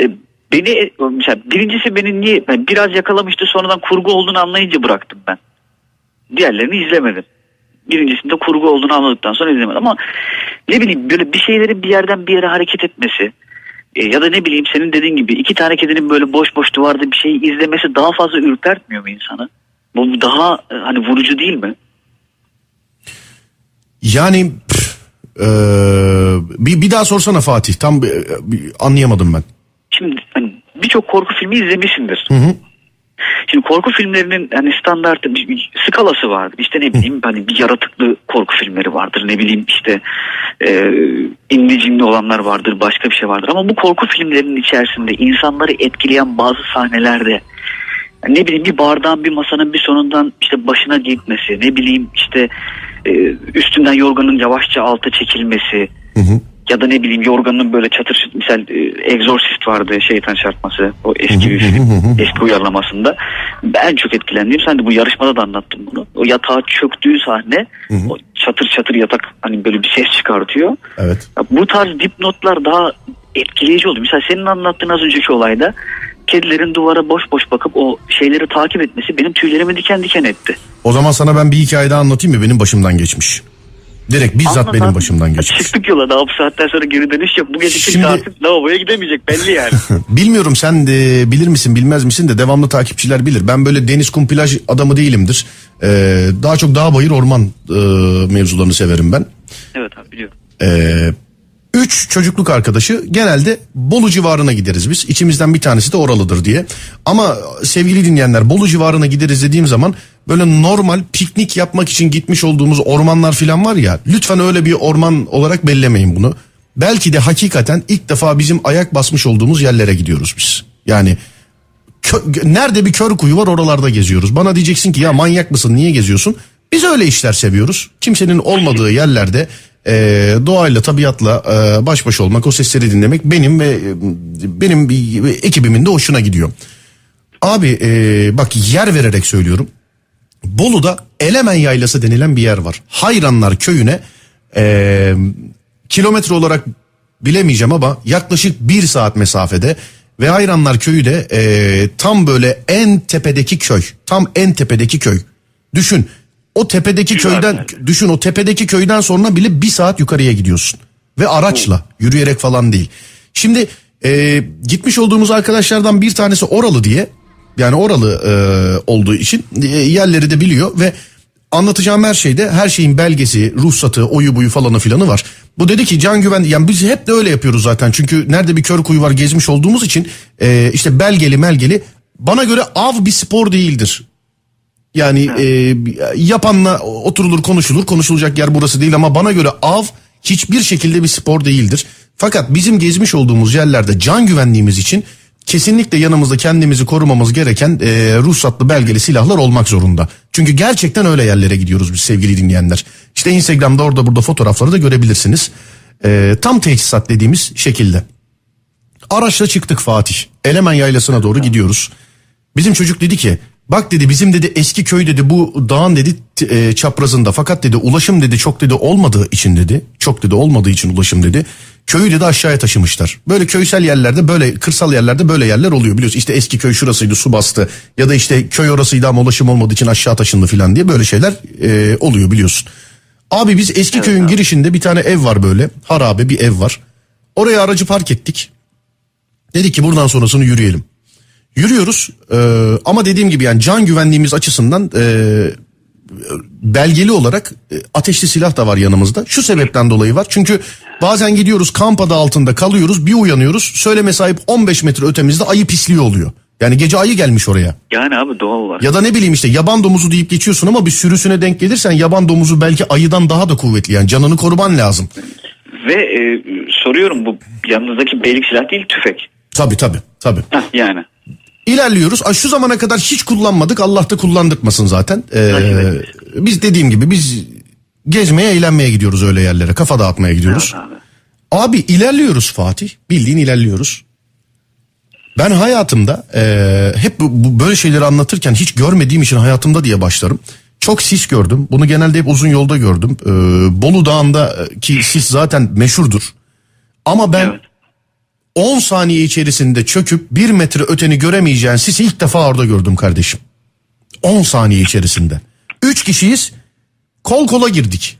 e, beni e, mesela birincisi beni niye ben biraz yakalamıştı sonradan kurgu olduğunu anlayınca bıraktım ben. Diğerlerini izlemedim. Birincisinde kurgu olduğunu anladıktan sonra izlemedim ama ne bileyim böyle bir şeylerin bir yerden bir yere hareket etmesi e, ya da ne bileyim senin dediğin gibi iki tane kedinin böyle boş boş duvarda bir şey izlemesi daha fazla ürpertmiyor mu insanı? Bu daha e, hani vurucu değil mi? Yani eee, bir, bir daha sorsana Fatih. Tam e, bir anlayamadım ben. Şimdi hani birçok korku filmi izlemişsindir. Hı hı. Şimdi korku filmlerinin hani standart bir, bir skalası vardır. İşte ne bileyim hani bir yaratıklı korku filmleri vardır. Ne bileyim işte e, inli cinli olanlar vardır. Başka bir şey vardır. Ama bu korku filmlerinin içerisinde insanları etkileyen bazı sahnelerde ne bileyim bir bardağın bir masanın bir sonundan işte başına gitmesi. Ne bileyim işte e, üstünden yorganın yavaşça alta çekilmesi. Hı hı. Ya da ne bileyim yorganın böyle çatır misal e, Exorcist vardı şeytan çarpması o eski bir film eski uyarlamasında ben çok etkilendim sen de bu yarışmada da anlattın bunu o yatağa çöktüğü sahne o çatır çatır yatak hani böyle bir ses çıkartıyor Evet. Ya bu tarz dipnotlar daha etkileyici oldu mesela senin anlattığın az önceki olayda kedilerin duvara boş boş bakıp o şeyleri takip etmesi benim tüylerimi diken diken etti. O zaman sana ben bir hikaye daha anlatayım mı? Benim başımdan geçmiş. Direkt bizzat Anlat benim abi. başımdan geçmiş. Çıktık yola daha bu saatten sonra geri dönüş yok. Bu gece kimse Şimdi- artık lavaboya gidemeyecek belli yani. <laughs> Bilmiyorum sen de bilir misin bilmez misin de devamlı takipçiler bilir. Ben böyle deniz kum plaj adamı değilimdir. Ee, daha çok dağ bayır orman e, mevzularını severim ben. evet abi biliyorum. Ee, üç çocukluk arkadaşı genelde Bolu civarına gideriz biz. İçimizden bir tanesi de oralıdır diye. Ama sevgili dinleyenler Bolu civarına gideriz dediğim zaman böyle normal piknik yapmak için gitmiş olduğumuz ormanlar falan var ya. Lütfen öyle bir orman olarak bellemeyin bunu. Belki de hakikaten ilk defa bizim ayak basmış olduğumuz yerlere gidiyoruz biz. Yani kö- nerede bir kör kuyu var oralarda geziyoruz. Bana diyeceksin ki ya manyak mısın niye geziyorsun? Biz öyle işler seviyoruz. Kimsenin olmadığı yerlerde e, doğayla tabiatla e, baş başa olmak o sesleri dinlemek benim ve e, benim ekibimin de hoşuna gidiyor. Abi e, bak yer vererek söylüyorum. Bolu'da Elemen Yaylası denilen bir yer var. Hayranlar köyüne e, kilometre olarak bilemeyeceğim ama yaklaşık bir saat mesafede ve Hayranlar köyü de e, tam böyle en tepedeki köy. Tam en tepedeki köy. Düşün o tepedeki Güzel köyden yani. düşün o tepedeki köyden sonra bile bir saat yukarıya gidiyorsun. Ve araçla yürüyerek falan değil. Şimdi e, gitmiş olduğumuz arkadaşlardan bir tanesi oralı diye yani oralı e, olduğu için e, yerleri de biliyor ve anlatacağım her şeyde her şeyin belgesi, ruhsatı, oyu buyu falanı filanı var. Bu dedi ki can güven yani biz hep de öyle yapıyoruz zaten çünkü nerede bir kör kuyu var gezmiş olduğumuz için e, işte belgeli melgeli bana göre av bir spor değildir. Yani e, yapanla oturulur konuşulur konuşulacak yer burası değil ama bana göre av hiçbir şekilde bir spor değildir. Fakat bizim gezmiş olduğumuz yerlerde can güvenliğimiz için kesinlikle yanımızda kendimizi korumamız gereken e, ruhsatlı belgeli silahlar olmak zorunda. Çünkü gerçekten öyle yerlere gidiyoruz biz sevgili dinleyenler. İşte Instagram'da orada burada fotoğrafları da görebilirsiniz. E, tam teçhizat dediğimiz şekilde. Araçla çıktık Fatih. Elemen Yaylası'na doğru gidiyoruz. Bizim çocuk dedi ki bak dedi bizim dedi eski köy dedi bu dağın dedi e, çaprazında fakat dedi ulaşım dedi çok dedi olmadığı için dedi çok dedi olmadığı için ulaşım dedi köyü dedi aşağıya taşımışlar. Böyle köysel yerlerde böyle kırsal yerlerde böyle yerler oluyor biliyorsun işte eski köy şurasıydı su bastı ya da işte köy orasıydı ama ulaşım olmadığı için aşağı taşındı filan diye böyle şeyler e, oluyor biliyorsun. Abi biz eski köyün girişinde bir tane ev var böyle harabe bir ev var. Oraya aracı park ettik. Dedik ki buradan sonrasını yürüyelim. Yürüyoruz e, ama dediğim gibi yani can güvenliğimiz açısından e, belgeli olarak e, ateşli silah da var yanımızda. Şu sebepten dolayı var. Çünkü bazen gidiyoruz kamp adı altında kalıyoruz bir uyanıyoruz. Söyleme sahip 15 metre ötemizde ayı pisliği oluyor. Yani gece ayı gelmiş oraya. Yani abi doğal olarak. Ya da ne bileyim işte yaban domuzu deyip geçiyorsun ama bir sürüsüne denk gelirsen yaban domuzu belki ayıdan daha da kuvvetli. Yani canını koruman lazım. Ve e, soruyorum bu yanınızdaki beylik silah değil tüfek. Tabii tabii tabii. Heh, yani. İlerliyoruz. Aa, Şu zamana kadar hiç kullanmadık. Allah da kullandırtmasın zaten. Ee, etmesin. biz dediğim gibi biz gezmeye, eğlenmeye gidiyoruz öyle yerlere. Kafa dağıtmaya gidiyoruz. Evet abi. Abi ilerliyoruz Fatih. Bildiğin ilerliyoruz. Ben hayatımda e, hep bu, bu böyle şeyleri anlatırken hiç görmediğim için hayatımda diye başlarım. Çok sis gördüm. Bunu genelde hep uzun yolda gördüm. Ee, Bolu Dağı'ndaki sis zaten meşhurdur. Ama ben Evet. 10 saniye içerisinde çöküp 1 metre öteni göremeyeceğin sisi ilk defa orada gördüm kardeşim. 10 saniye içerisinde. 3 kişiyiz. Kol kola girdik.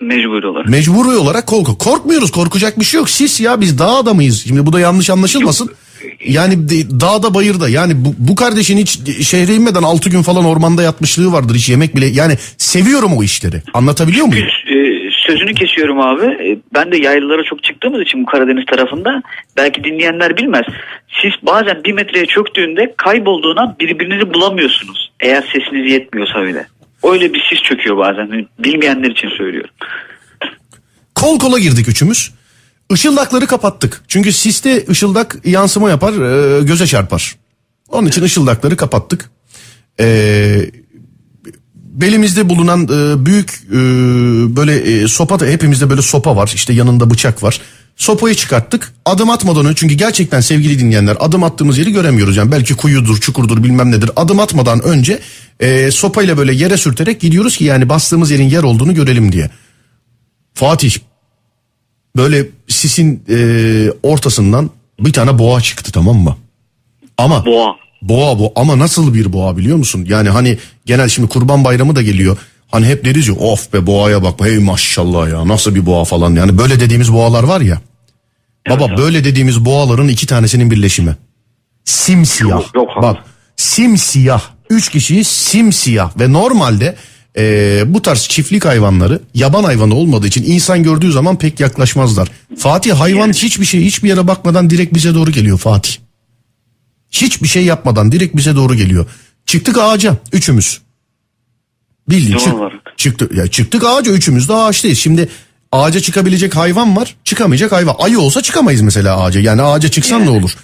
Mecburi olarak. Mecburi olarak kol kola. Korkmuyoruz korkacak bir şey yok. Sis ya biz dağ adamıyız. Şimdi bu da yanlış anlaşılmasın. Yani dağda bayırda yani bu, bu kardeşin hiç şehre inmeden 6 gün falan ormanda yatmışlığı vardır. Hiç yemek bile yani seviyorum o işleri. Anlatabiliyor muyum? E, sözünü kesiyorum abi. E, Ben de yaylalara çok çıktığımız için bu Karadeniz tarafında belki dinleyenler bilmez. Siz bazen bir metreye çöktüğünde kaybolduğuna birbirinizi bulamıyorsunuz. Eğer sesiniz yetmiyorsa öyle. Öyle bir sis çöküyor bazen. Bilmeyenler için söylüyorum. Kol kola girdik üçümüz. Işıldakları kapattık. Çünkü siste ışıldak yansıma yapar, e, göze çarpar. Onun için ışıldakları kapattık. E, belimizde bulunan e, büyük e, böyle e, sopa da hepimizde böyle sopa var. İşte yanında bıçak var. Sopayı çıkarttık. Adım atmadan önce çünkü gerçekten sevgili dinleyenler adım attığımız yeri göremiyoruz. Yani belki kuyudur, çukurdur bilmem nedir. Adım atmadan önce e, sopayla böyle yere sürterek gidiyoruz ki yani bastığımız yerin yer olduğunu görelim diye. Fatih böyle sisin e, ortasından bir tane boğa çıktı tamam mı? Ama Boğa. Boğa bu ama nasıl bir boğa biliyor musun? Yani hani genel şimdi kurban bayramı da geliyor. Hani hep deriz ya of be boğaya bak hey maşallah ya nasıl bir boğa falan yani böyle dediğimiz boğalar var ya. Baba abi. böyle dediğimiz boğaların iki tanesinin birleşimi. Simsiyah. Yok, yok. Bak simsiyah. Üç kişiyi simsiyah ve normalde e, bu tarz çiftlik hayvanları yaban hayvanı olmadığı için insan gördüğü zaman pek yaklaşmazlar. Fatih hayvan hiçbir şey hiçbir yere bakmadan direkt bize doğru geliyor Fatih. Hiçbir şey yapmadan direkt bize doğru geliyor. Çıktık ağaca üçümüz. Bildiğin çık, çıktı, ya çıktık ağaca üçümüz de ağaçtayız. Şimdi ağaca çıkabilecek hayvan var çıkamayacak hayvan. Ayı olsa çıkamayız mesela ağaca yani ağaca çıksan ne olur?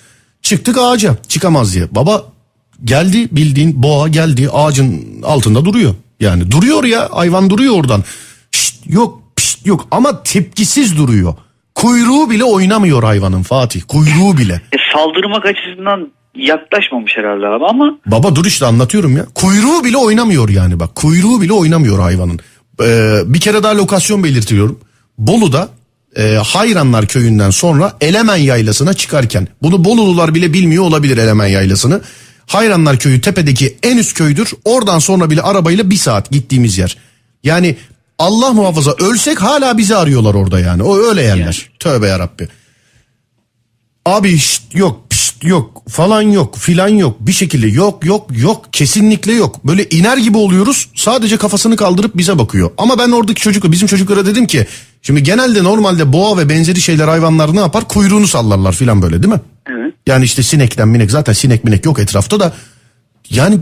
Çıktık ağaca çıkamaz diye. Baba geldi bildiğin boğa geldi ağacın altında duruyor. Yani duruyor ya hayvan duruyor oradan. Şşt, yok pişt, yok ama tepkisiz duruyor. Kuyruğu bile oynamıyor hayvanın Fatih. Kuyruğu bile. E, saldırmak açısından yaklaşmamış herhalde abi ama Baba dur işte anlatıyorum ya. Kuyruğu bile oynamıyor yani bak. Kuyruğu bile oynamıyor hayvanın. Ee, bir kere daha lokasyon belirtiyorum. Bolu'da e, Hayranlar köyünden sonra Elemen Yaylası'na çıkarken bunu Bolulular bile bilmiyor olabilir Elemen Yaylası'nı. Hayranlar köyü tepedeki en üst köydür. Oradan sonra bile arabayla bir saat gittiğimiz yer. Yani Allah muhafaza ölsek hala bizi arıyorlar orada yani. O öyle yerler. Tövbe yarabbi. Abi şşt yok pişt yok falan yok filan yok bir şekilde yok yok yok kesinlikle yok. Böyle iner gibi oluyoruz sadece kafasını kaldırıp bize bakıyor. Ama ben oradaki çocuk bizim çocuklara dedim ki şimdi genelde normalde boğa ve benzeri şeyler hayvanlar ne yapar kuyruğunu sallarlar filan böyle değil mi? Evet. Yani işte sinekten minek zaten sinek minek yok etrafta da yani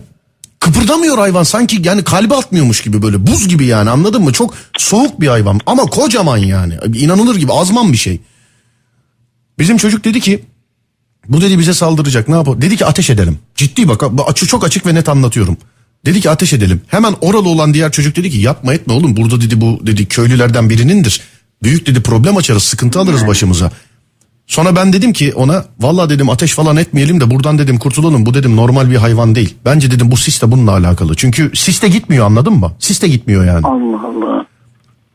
kıpırdamıyor hayvan sanki yani kalbi atmıyormuş gibi böyle buz gibi yani anladın mı? Çok soğuk bir hayvan ama kocaman yani inanılır gibi azman bir şey. Bizim çocuk dedi ki bu dedi bize saldıracak ne yapalım? Dedi ki ateş edelim. Ciddi bak bu açı çok açık ve net anlatıyorum. Dedi ki ateş edelim. Hemen oralı olan diğer çocuk dedi ki yapma etme oğlum burada dedi bu dedi köylülerden birinindir. Büyük dedi problem açarız sıkıntı alırız başımıza. Sonra ben dedim ki ona valla dedim ateş falan etmeyelim de buradan dedim kurtulalım. Bu dedim normal bir hayvan değil. Bence dedim bu sis de bununla alakalı. Çünkü sis de gitmiyor anladın mı? Sis de gitmiyor yani. Allah Allah.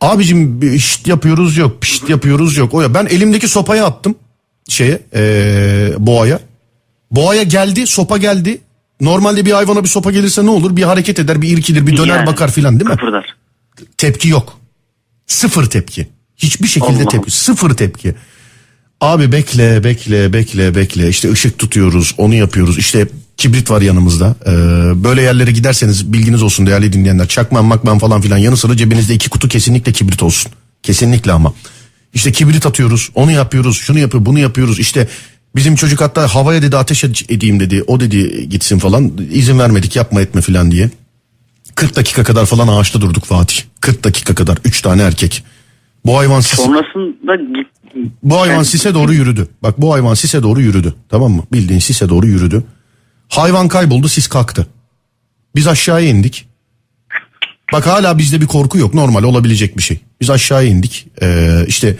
Abicim şşt yapıyoruz yok pişt yapıyoruz yok. O ya ben elimdeki sopayı attım şeye eee, boğaya. Boğaya geldi sopa geldi. Normalde bir hayvana bir sopa gelirse ne olur? Bir hareket eder bir irkilir bir döner Yani, bakar filan değil mi? Kıpırdar. Tepki yok. Sıfır tepki. Hiçbir şekilde Allah tepki. Sıfır tepki. Abi bekle bekle bekle bekle işte ışık tutuyoruz onu yapıyoruz işte kibrit var yanımızda Ee, böyle yerlere giderseniz bilginiz olsun değerli dinleyenler çakman makman falan filan yanı sıra cebinizde iki kutu kesinlikle kibrit olsun kesinlikle ama işte kibrit atıyoruz onu yapıyoruz şunu yapıyor bunu yapıyoruz işte bizim çocuk hatta havaya dedi ateş edeyim dedi o dedi gitsin falan izin vermedik yapma etme filan diye 40 dakika kadar falan ağaçta durduk Fatih 40 dakika kadar 3 tane erkek bu hayvan sis- Sonrasında git, bu hayvan Yani- sise doğru yürüdü. Bak bu hayvan sise doğru yürüdü. Tamam mı? Bildiğin sise doğru yürüdü. Hayvan kayboldu sis kalktı. Biz aşağıya indik. Bak hala bizde bir korku yok. Normal olabilecek bir şey. Biz aşağıya indik. Ee, işte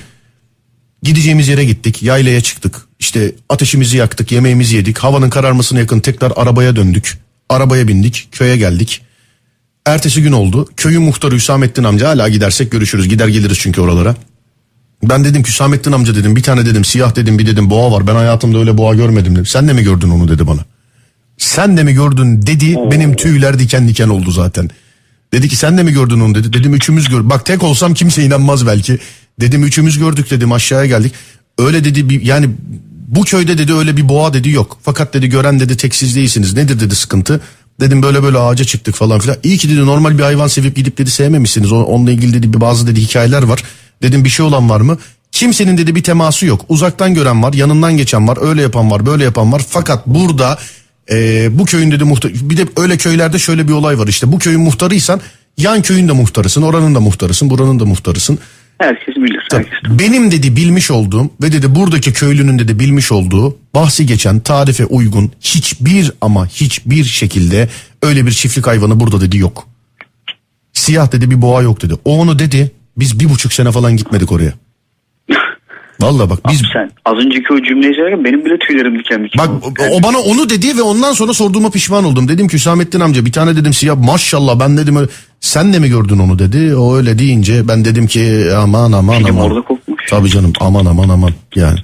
gideceğimiz yere gittik. Yaylaya çıktık. İşte ateşimizi yaktık. Yemeğimizi yedik. Havanın kararmasına yakın tekrar arabaya döndük. Arabaya bindik. Köye geldik. Ertesi gün oldu. Köyün muhtarı Hüsamettin amca hala gidersek görüşürüz. Gider geliriz çünkü oralara. Ben dedim ki Hüsamettin amca dedim bir tane dedim siyah dedim bir dedim boğa var. Ben hayatımda öyle boğa görmedim dedim. Sen de mi gördün onu dedi bana. Sen de mi gördün dedi benim tüyler diken diken oldu zaten. Dedi ki sen de mi gördün onu dedi. Dedim üçümüz gör. Bak tek olsam kimse inanmaz belki. Dedim üçümüz gördük dedim aşağıya geldik. Öyle dedi bir yani bu köyde dedi öyle bir boğa dedi yok. Fakat dedi gören dedi tek siz değilsiniz. Nedir dedi sıkıntı. Dedim böyle böyle ağaca çıktık falan filan. İyi ki dedi normal bir hayvan sevip gidip dedi sevmemişsiniz. Onunla ilgili dedi bir bazı dedi hikayeler var. Dedim bir şey olan var mı? Kimsenin dedi bir teması yok. Uzaktan gören var, yanından geçen var, öyle yapan var, böyle yapan var. Fakat burada e, bu köyün dedi muhtar bir de öyle köylerde şöyle bir olay var işte. Bu köyün muhtarıysan yan köyün de muhtarısın, oranın da muhtarısın, buranın da muhtarısın. herkes bilir. Tabii. Herkes. Benim dedi bilmiş olduğum ve dedi buradaki köylünün dedi bilmiş olduğu bahsi geçen tarife uygun hiçbir ama hiçbir şekilde öyle bir çiftlik hayvanı burada dedi yok. Siyah dedi bir boğa yok dedi. O onu dedi biz bir buçuk sene falan gitmedik oraya. Vallahi bak biz Abi sen az önceki o cümleyi söylerken benim bile tüylerim diken diken Bak oldu. o- bana onu dedi ve ondan sonra sorduğuma pişman oldum. Dedim ki Hüsamettin amca bir tane dedim siyah maşallah ben dedim öyle, sen de mi gördün onu dedi. O öyle deyince ben dedim ki aman aman Film aman. orada kopmuş. Tabii canım aman aman aman yani.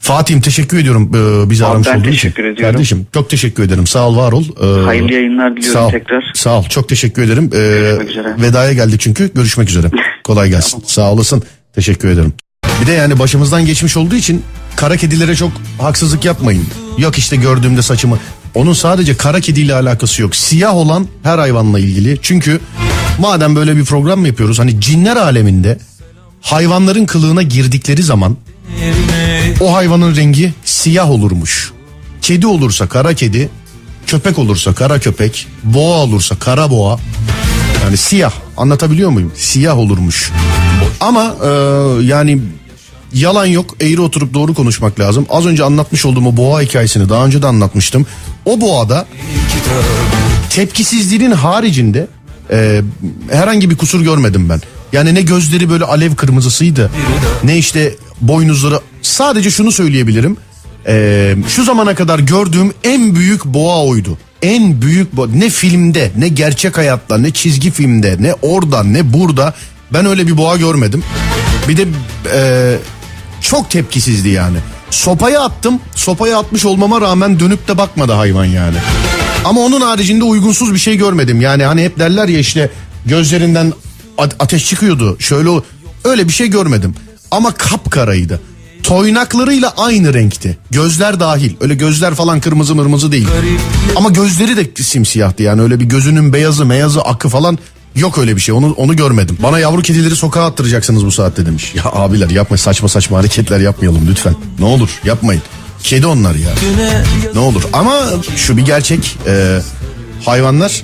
Fatih'im teşekkür ediyorum e, bizi Abi aramış ben olduğun için. teşekkür ediyorum. Kardeşim çok teşekkür ederim sağ ol var ol. E, Hayırlı yayınlar diliyorum sağ ol, tekrar. Sağ ol çok teşekkür ederim. E, Görüşmek üzere. Vedaya geldik çünkü görüşmek üzere. <laughs> Kolay gelsin sağ olasın teşekkür ederim. Bir de yani başımızdan geçmiş olduğu için kara kedilere çok haksızlık yapmayın. Yok işte gördüğümde saçımı. Onun sadece kara kediyle alakası yok. Siyah olan her hayvanla ilgili. Çünkü madem böyle bir program mı yapıyoruz hani cinler aleminde hayvanların kılığına girdikleri zaman o hayvanın rengi siyah olurmuş. Kedi olursa kara kedi, köpek olursa kara köpek, boğa olursa kara boğa. Yani siyah anlatabiliyor muyum? Siyah olurmuş. Ama e, yani yalan yok eğri oturup doğru konuşmak lazım. Az önce anlatmış olduğum o boğa hikayesini daha önce de anlatmıştım. O boğada tepkisizliğinin haricinde e, herhangi bir kusur görmedim ben. Yani ne gözleri böyle alev kırmızısıydı. Ne işte boynuzları. Sadece şunu söyleyebilirim. Ee, şu zamana kadar gördüğüm en büyük boğa oydu. En büyük boğa. Ne filmde ne gerçek hayatta ne çizgi filmde ne orada ne burada. Ben öyle bir boğa görmedim. Bir de e, çok tepkisizdi yani. Sopaya attım. Sopaya atmış olmama rağmen dönüp de bakmadı hayvan yani. Ama onun haricinde uygunsuz bir şey görmedim. Yani hani hep derler ya işte gözlerinden ateş çıkıyordu. Şöyle öyle bir şey görmedim. Ama kapkaraydı. Toynaklarıyla aynı renkti. Gözler dahil. Öyle gözler falan kırmızı mırmızı değil. Ama gözleri de simsiyahtı yani öyle bir gözünün beyazı meyazı akı falan yok öyle bir şey. Onu onu görmedim. Bana yavru kedileri sokağa attıracaksınız bu saatte demiş. Ya abiler yapma saçma saçma hareketler yapmayalım lütfen. Ne olur yapmayın. Kedi onlar ya. Ne olur ama şu bir gerçek. e, hayvanlar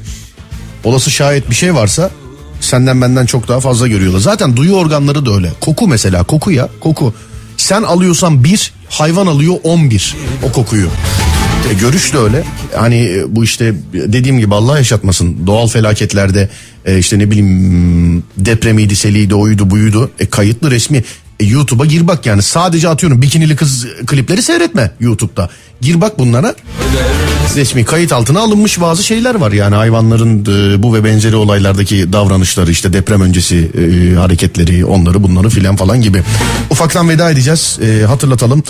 olası şayet bir şey varsa senden benden çok daha fazla görüyorlar. Zaten duyu organları da öyle. Koku mesela koku ya koku. Sen alıyorsan bir hayvan alıyor on bir o kokuyu. E, görüş de öyle. Hani e, bu işte dediğim gibi Allah yaşatmasın. Doğal felaketlerde e, işte ne bileyim hmm, depremiydi, seliydi, oydu, buydu. E, kayıtlı resmi. E, YouTube'a gir bak yani sadece atıyorum bikinili kız klipleri seyretme YouTube'da. Gir bak bunlara. Resmi kayıt altına alınmış bazı şeyler var yani hayvanların e, bu ve benzeri olaylardaki davranışları işte deprem öncesi e, hareketleri onları bunları filan falan gibi. Ufaktan veda edeceğiz E, hatırlatalım.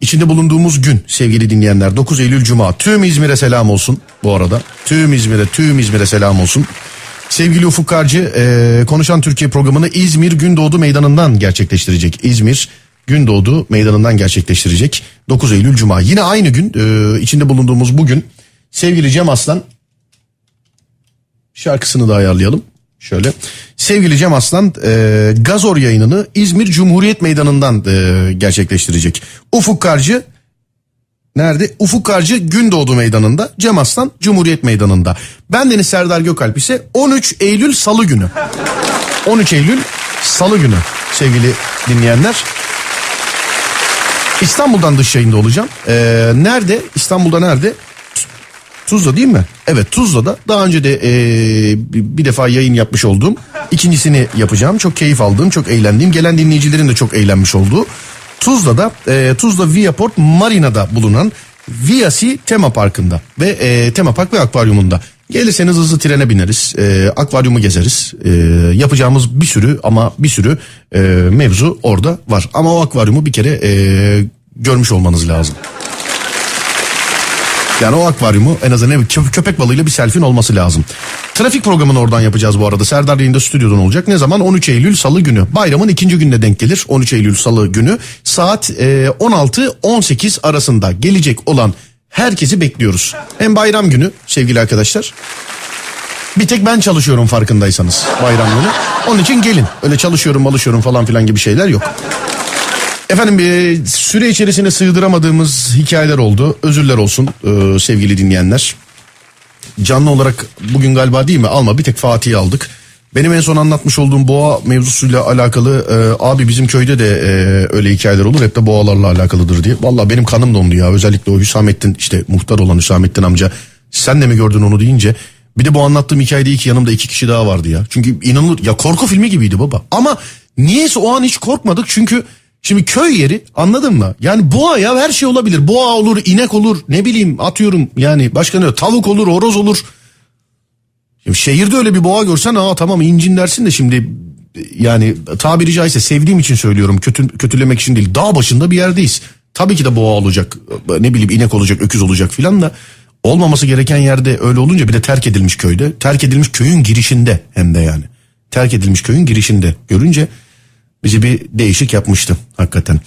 İçinde bulunduğumuz gün sevgili dinleyenler 9 Eylül Cuma tüm İzmir'e selam olsun bu arada. Tüm İzmir'e tüm İzmir'e selam olsun. Sevgili Ufuk Karcı e, Konuşan Türkiye programını İzmir Gündoğdu Meydanı'ndan gerçekleştirecek. İzmir Gündoğdu Meydanı'ndan gerçekleştirecek 9 Eylül Cuma. Yine aynı gün e, içinde bulunduğumuz bugün sevgili Cem Aslan şarkısını da ayarlayalım. Şöyle sevgili Cem Aslan e, Gazor yayınını İzmir Cumhuriyet Meydanı'ndan e, gerçekleştirecek. Ufuk Karcı Nerede? Ufuk Karcı Gündoğdu Meydanı'nda, Cem Aslan Cumhuriyet Meydanı'nda. Ben Deniz Serdar Gökalp ise 13 Eylül Salı günü. 13 Eylül Salı günü sevgili dinleyenler. İstanbul'dan dış yayında olacağım. Ee, nerede? İstanbul'da nerede? Tuzla değil mi? Evet Tuzla'da daha önce de ee, bir defa yayın yapmış olduğum ikincisini yapacağım. Çok keyif aldığım, çok eğlendiğim, gelen dinleyicilerin de çok eğlenmiş olduğu Tuzla'da e, Tuzla Viaport Marina'da bulunan Viasi Tema Parkı'nda ve e, Tema Park ve Akvaryumunda. Gelirseniz hızlı trene bineriz, e, akvaryumu gezeriz. E, yapacağımız bir sürü ama bir sürü e, mevzu orada var. Ama o akvaryumu bir kere e, görmüş olmanız lazım. Yani o akvaryumu en azından kö- köpek balığıyla bir selfie'nin olması lazım. Trafik programını oradan yapacağız bu arada. Serdar yayında stüdyodan olacak. Ne zaman? 13 Eylül Salı günü. Bayramın ikinci gününe denk gelir. 13 Eylül Salı günü. Saat e, 16-18 arasında gelecek olan herkesi bekliyoruz. Hem bayram günü sevgili arkadaşlar. Bir tek ben çalışıyorum farkındaysanız bayram günü. Onun için gelin. Öyle çalışıyorum çalışıyorum falan filan gibi şeyler yok. Efendim bir süre içerisine sığdıramadığımız hikayeler oldu. Özürler olsun e, sevgili dinleyenler. Canlı olarak bugün galiba değil mi? Alma bir tek Fatih'i aldık. Benim en son anlatmış olduğum boğa mevzusuyla alakalı e, abi bizim köyde de e, öyle hikayeler olur hep de boğalarla alakalıdır diye. Valla benim kanım dondu ya özellikle o Hüsamettin işte muhtar olan Hüsamettin amca sen de mi gördün onu deyince bir de bu anlattığım hikayede iki yanımda iki kişi daha vardı ya. Çünkü inanılır ya korku filmi gibiydi baba ama niyeyse o an hiç korkmadık çünkü Şimdi köy yeri anladın mı? Yani boğa ya her şey olabilir. Boğa olur, inek olur, ne bileyim atıyorum yani başka ne tavuk olur, horoz olur. Şimdi şehirde öyle bir boğa görsen aa tamam incin dersin de şimdi yani tabiri caizse sevdiğim için söylüyorum kötü, kötülemek için değil. Dağ başında bir yerdeyiz. Tabii ki de boğa olacak ne bileyim inek olacak öküz olacak filan da olmaması gereken yerde öyle olunca bir de terk edilmiş köyde. Terk edilmiş köyün girişinde hem de yani. Terk edilmiş köyün girişinde görünce bizi bir değişik yapmıştı hakikaten.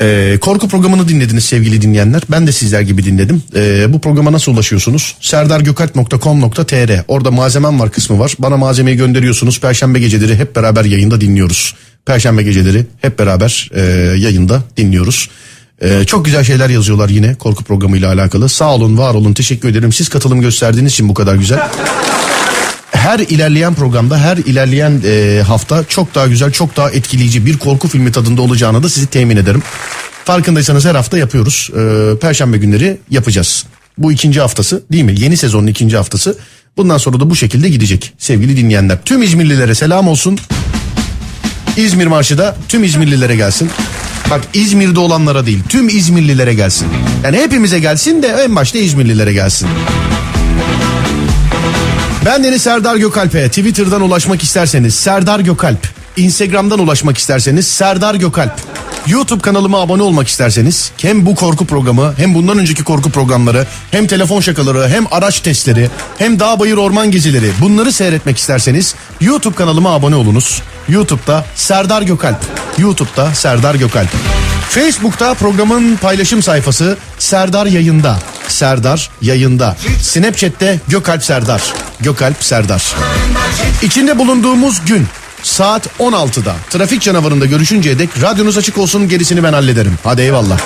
Ee, korku programını dinlediniz sevgili dinleyenler. Ben de sizler gibi dinledim. Ee, bu programa nasıl ulaşıyorsunuz? serdargökalp.com.tr Orada malzemem var kısmı var. Bana malzemeyi gönderiyorsunuz. Perşembe geceleri hep beraber yayında dinliyoruz. Perşembe geceleri hep beraber e, yayında dinliyoruz. Ee, çok güzel şeyler yazıyorlar yine korku programıyla alakalı. Sağ olun, var olun, teşekkür ederim. Siz katılım gösterdiğiniz için bu kadar güzel her ilerleyen programda her ilerleyen e, hafta çok daha güzel çok daha etkileyici bir korku filmi tadında olacağını da sizi temin ederim. Farkındaysanız her hafta yapıyoruz. E, Perşembe günleri yapacağız. Bu ikinci haftası değil mi? Yeni sezonun ikinci haftası. Bundan sonra da bu şekilde gidecek sevgili dinleyenler. Tüm İzmirlilere selam olsun. İzmir Marşı da tüm İzmirlilere gelsin. Bak İzmir'de olanlara değil tüm İzmirlilere gelsin. Yani hepimize gelsin de en başta İzmirlilere gelsin. Ben Deniz Serdar Gökalp'e Twitter'dan ulaşmak isterseniz Serdar Gökalp. Instagram'dan ulaşmak isterseniz Serdar Gökalp. YouTube kanalıma abone olmak isterseniz hem bu korku programı hem bundan önceki korku programları hem telefon şakaları hem araç testleri hem dağ bayır orman gezileri bunları seyretmek isterseniz YouTube kanalıma abone olunuz. YouTube'da Serdar Gökalp. YouTube'da Serdar Gökalp. Facebook'ta programın paylaşım sayfası Serdar Yayında. Serdar Yayında. Snapchat'te Gökalp Serdar. Gökalp Serdar. İçinde bulunduğumuz gün saat 16'da trafik canavarında görüşünceye dek radyonuz açık olsun gerisini ben hallederim. Hadi eyvallah.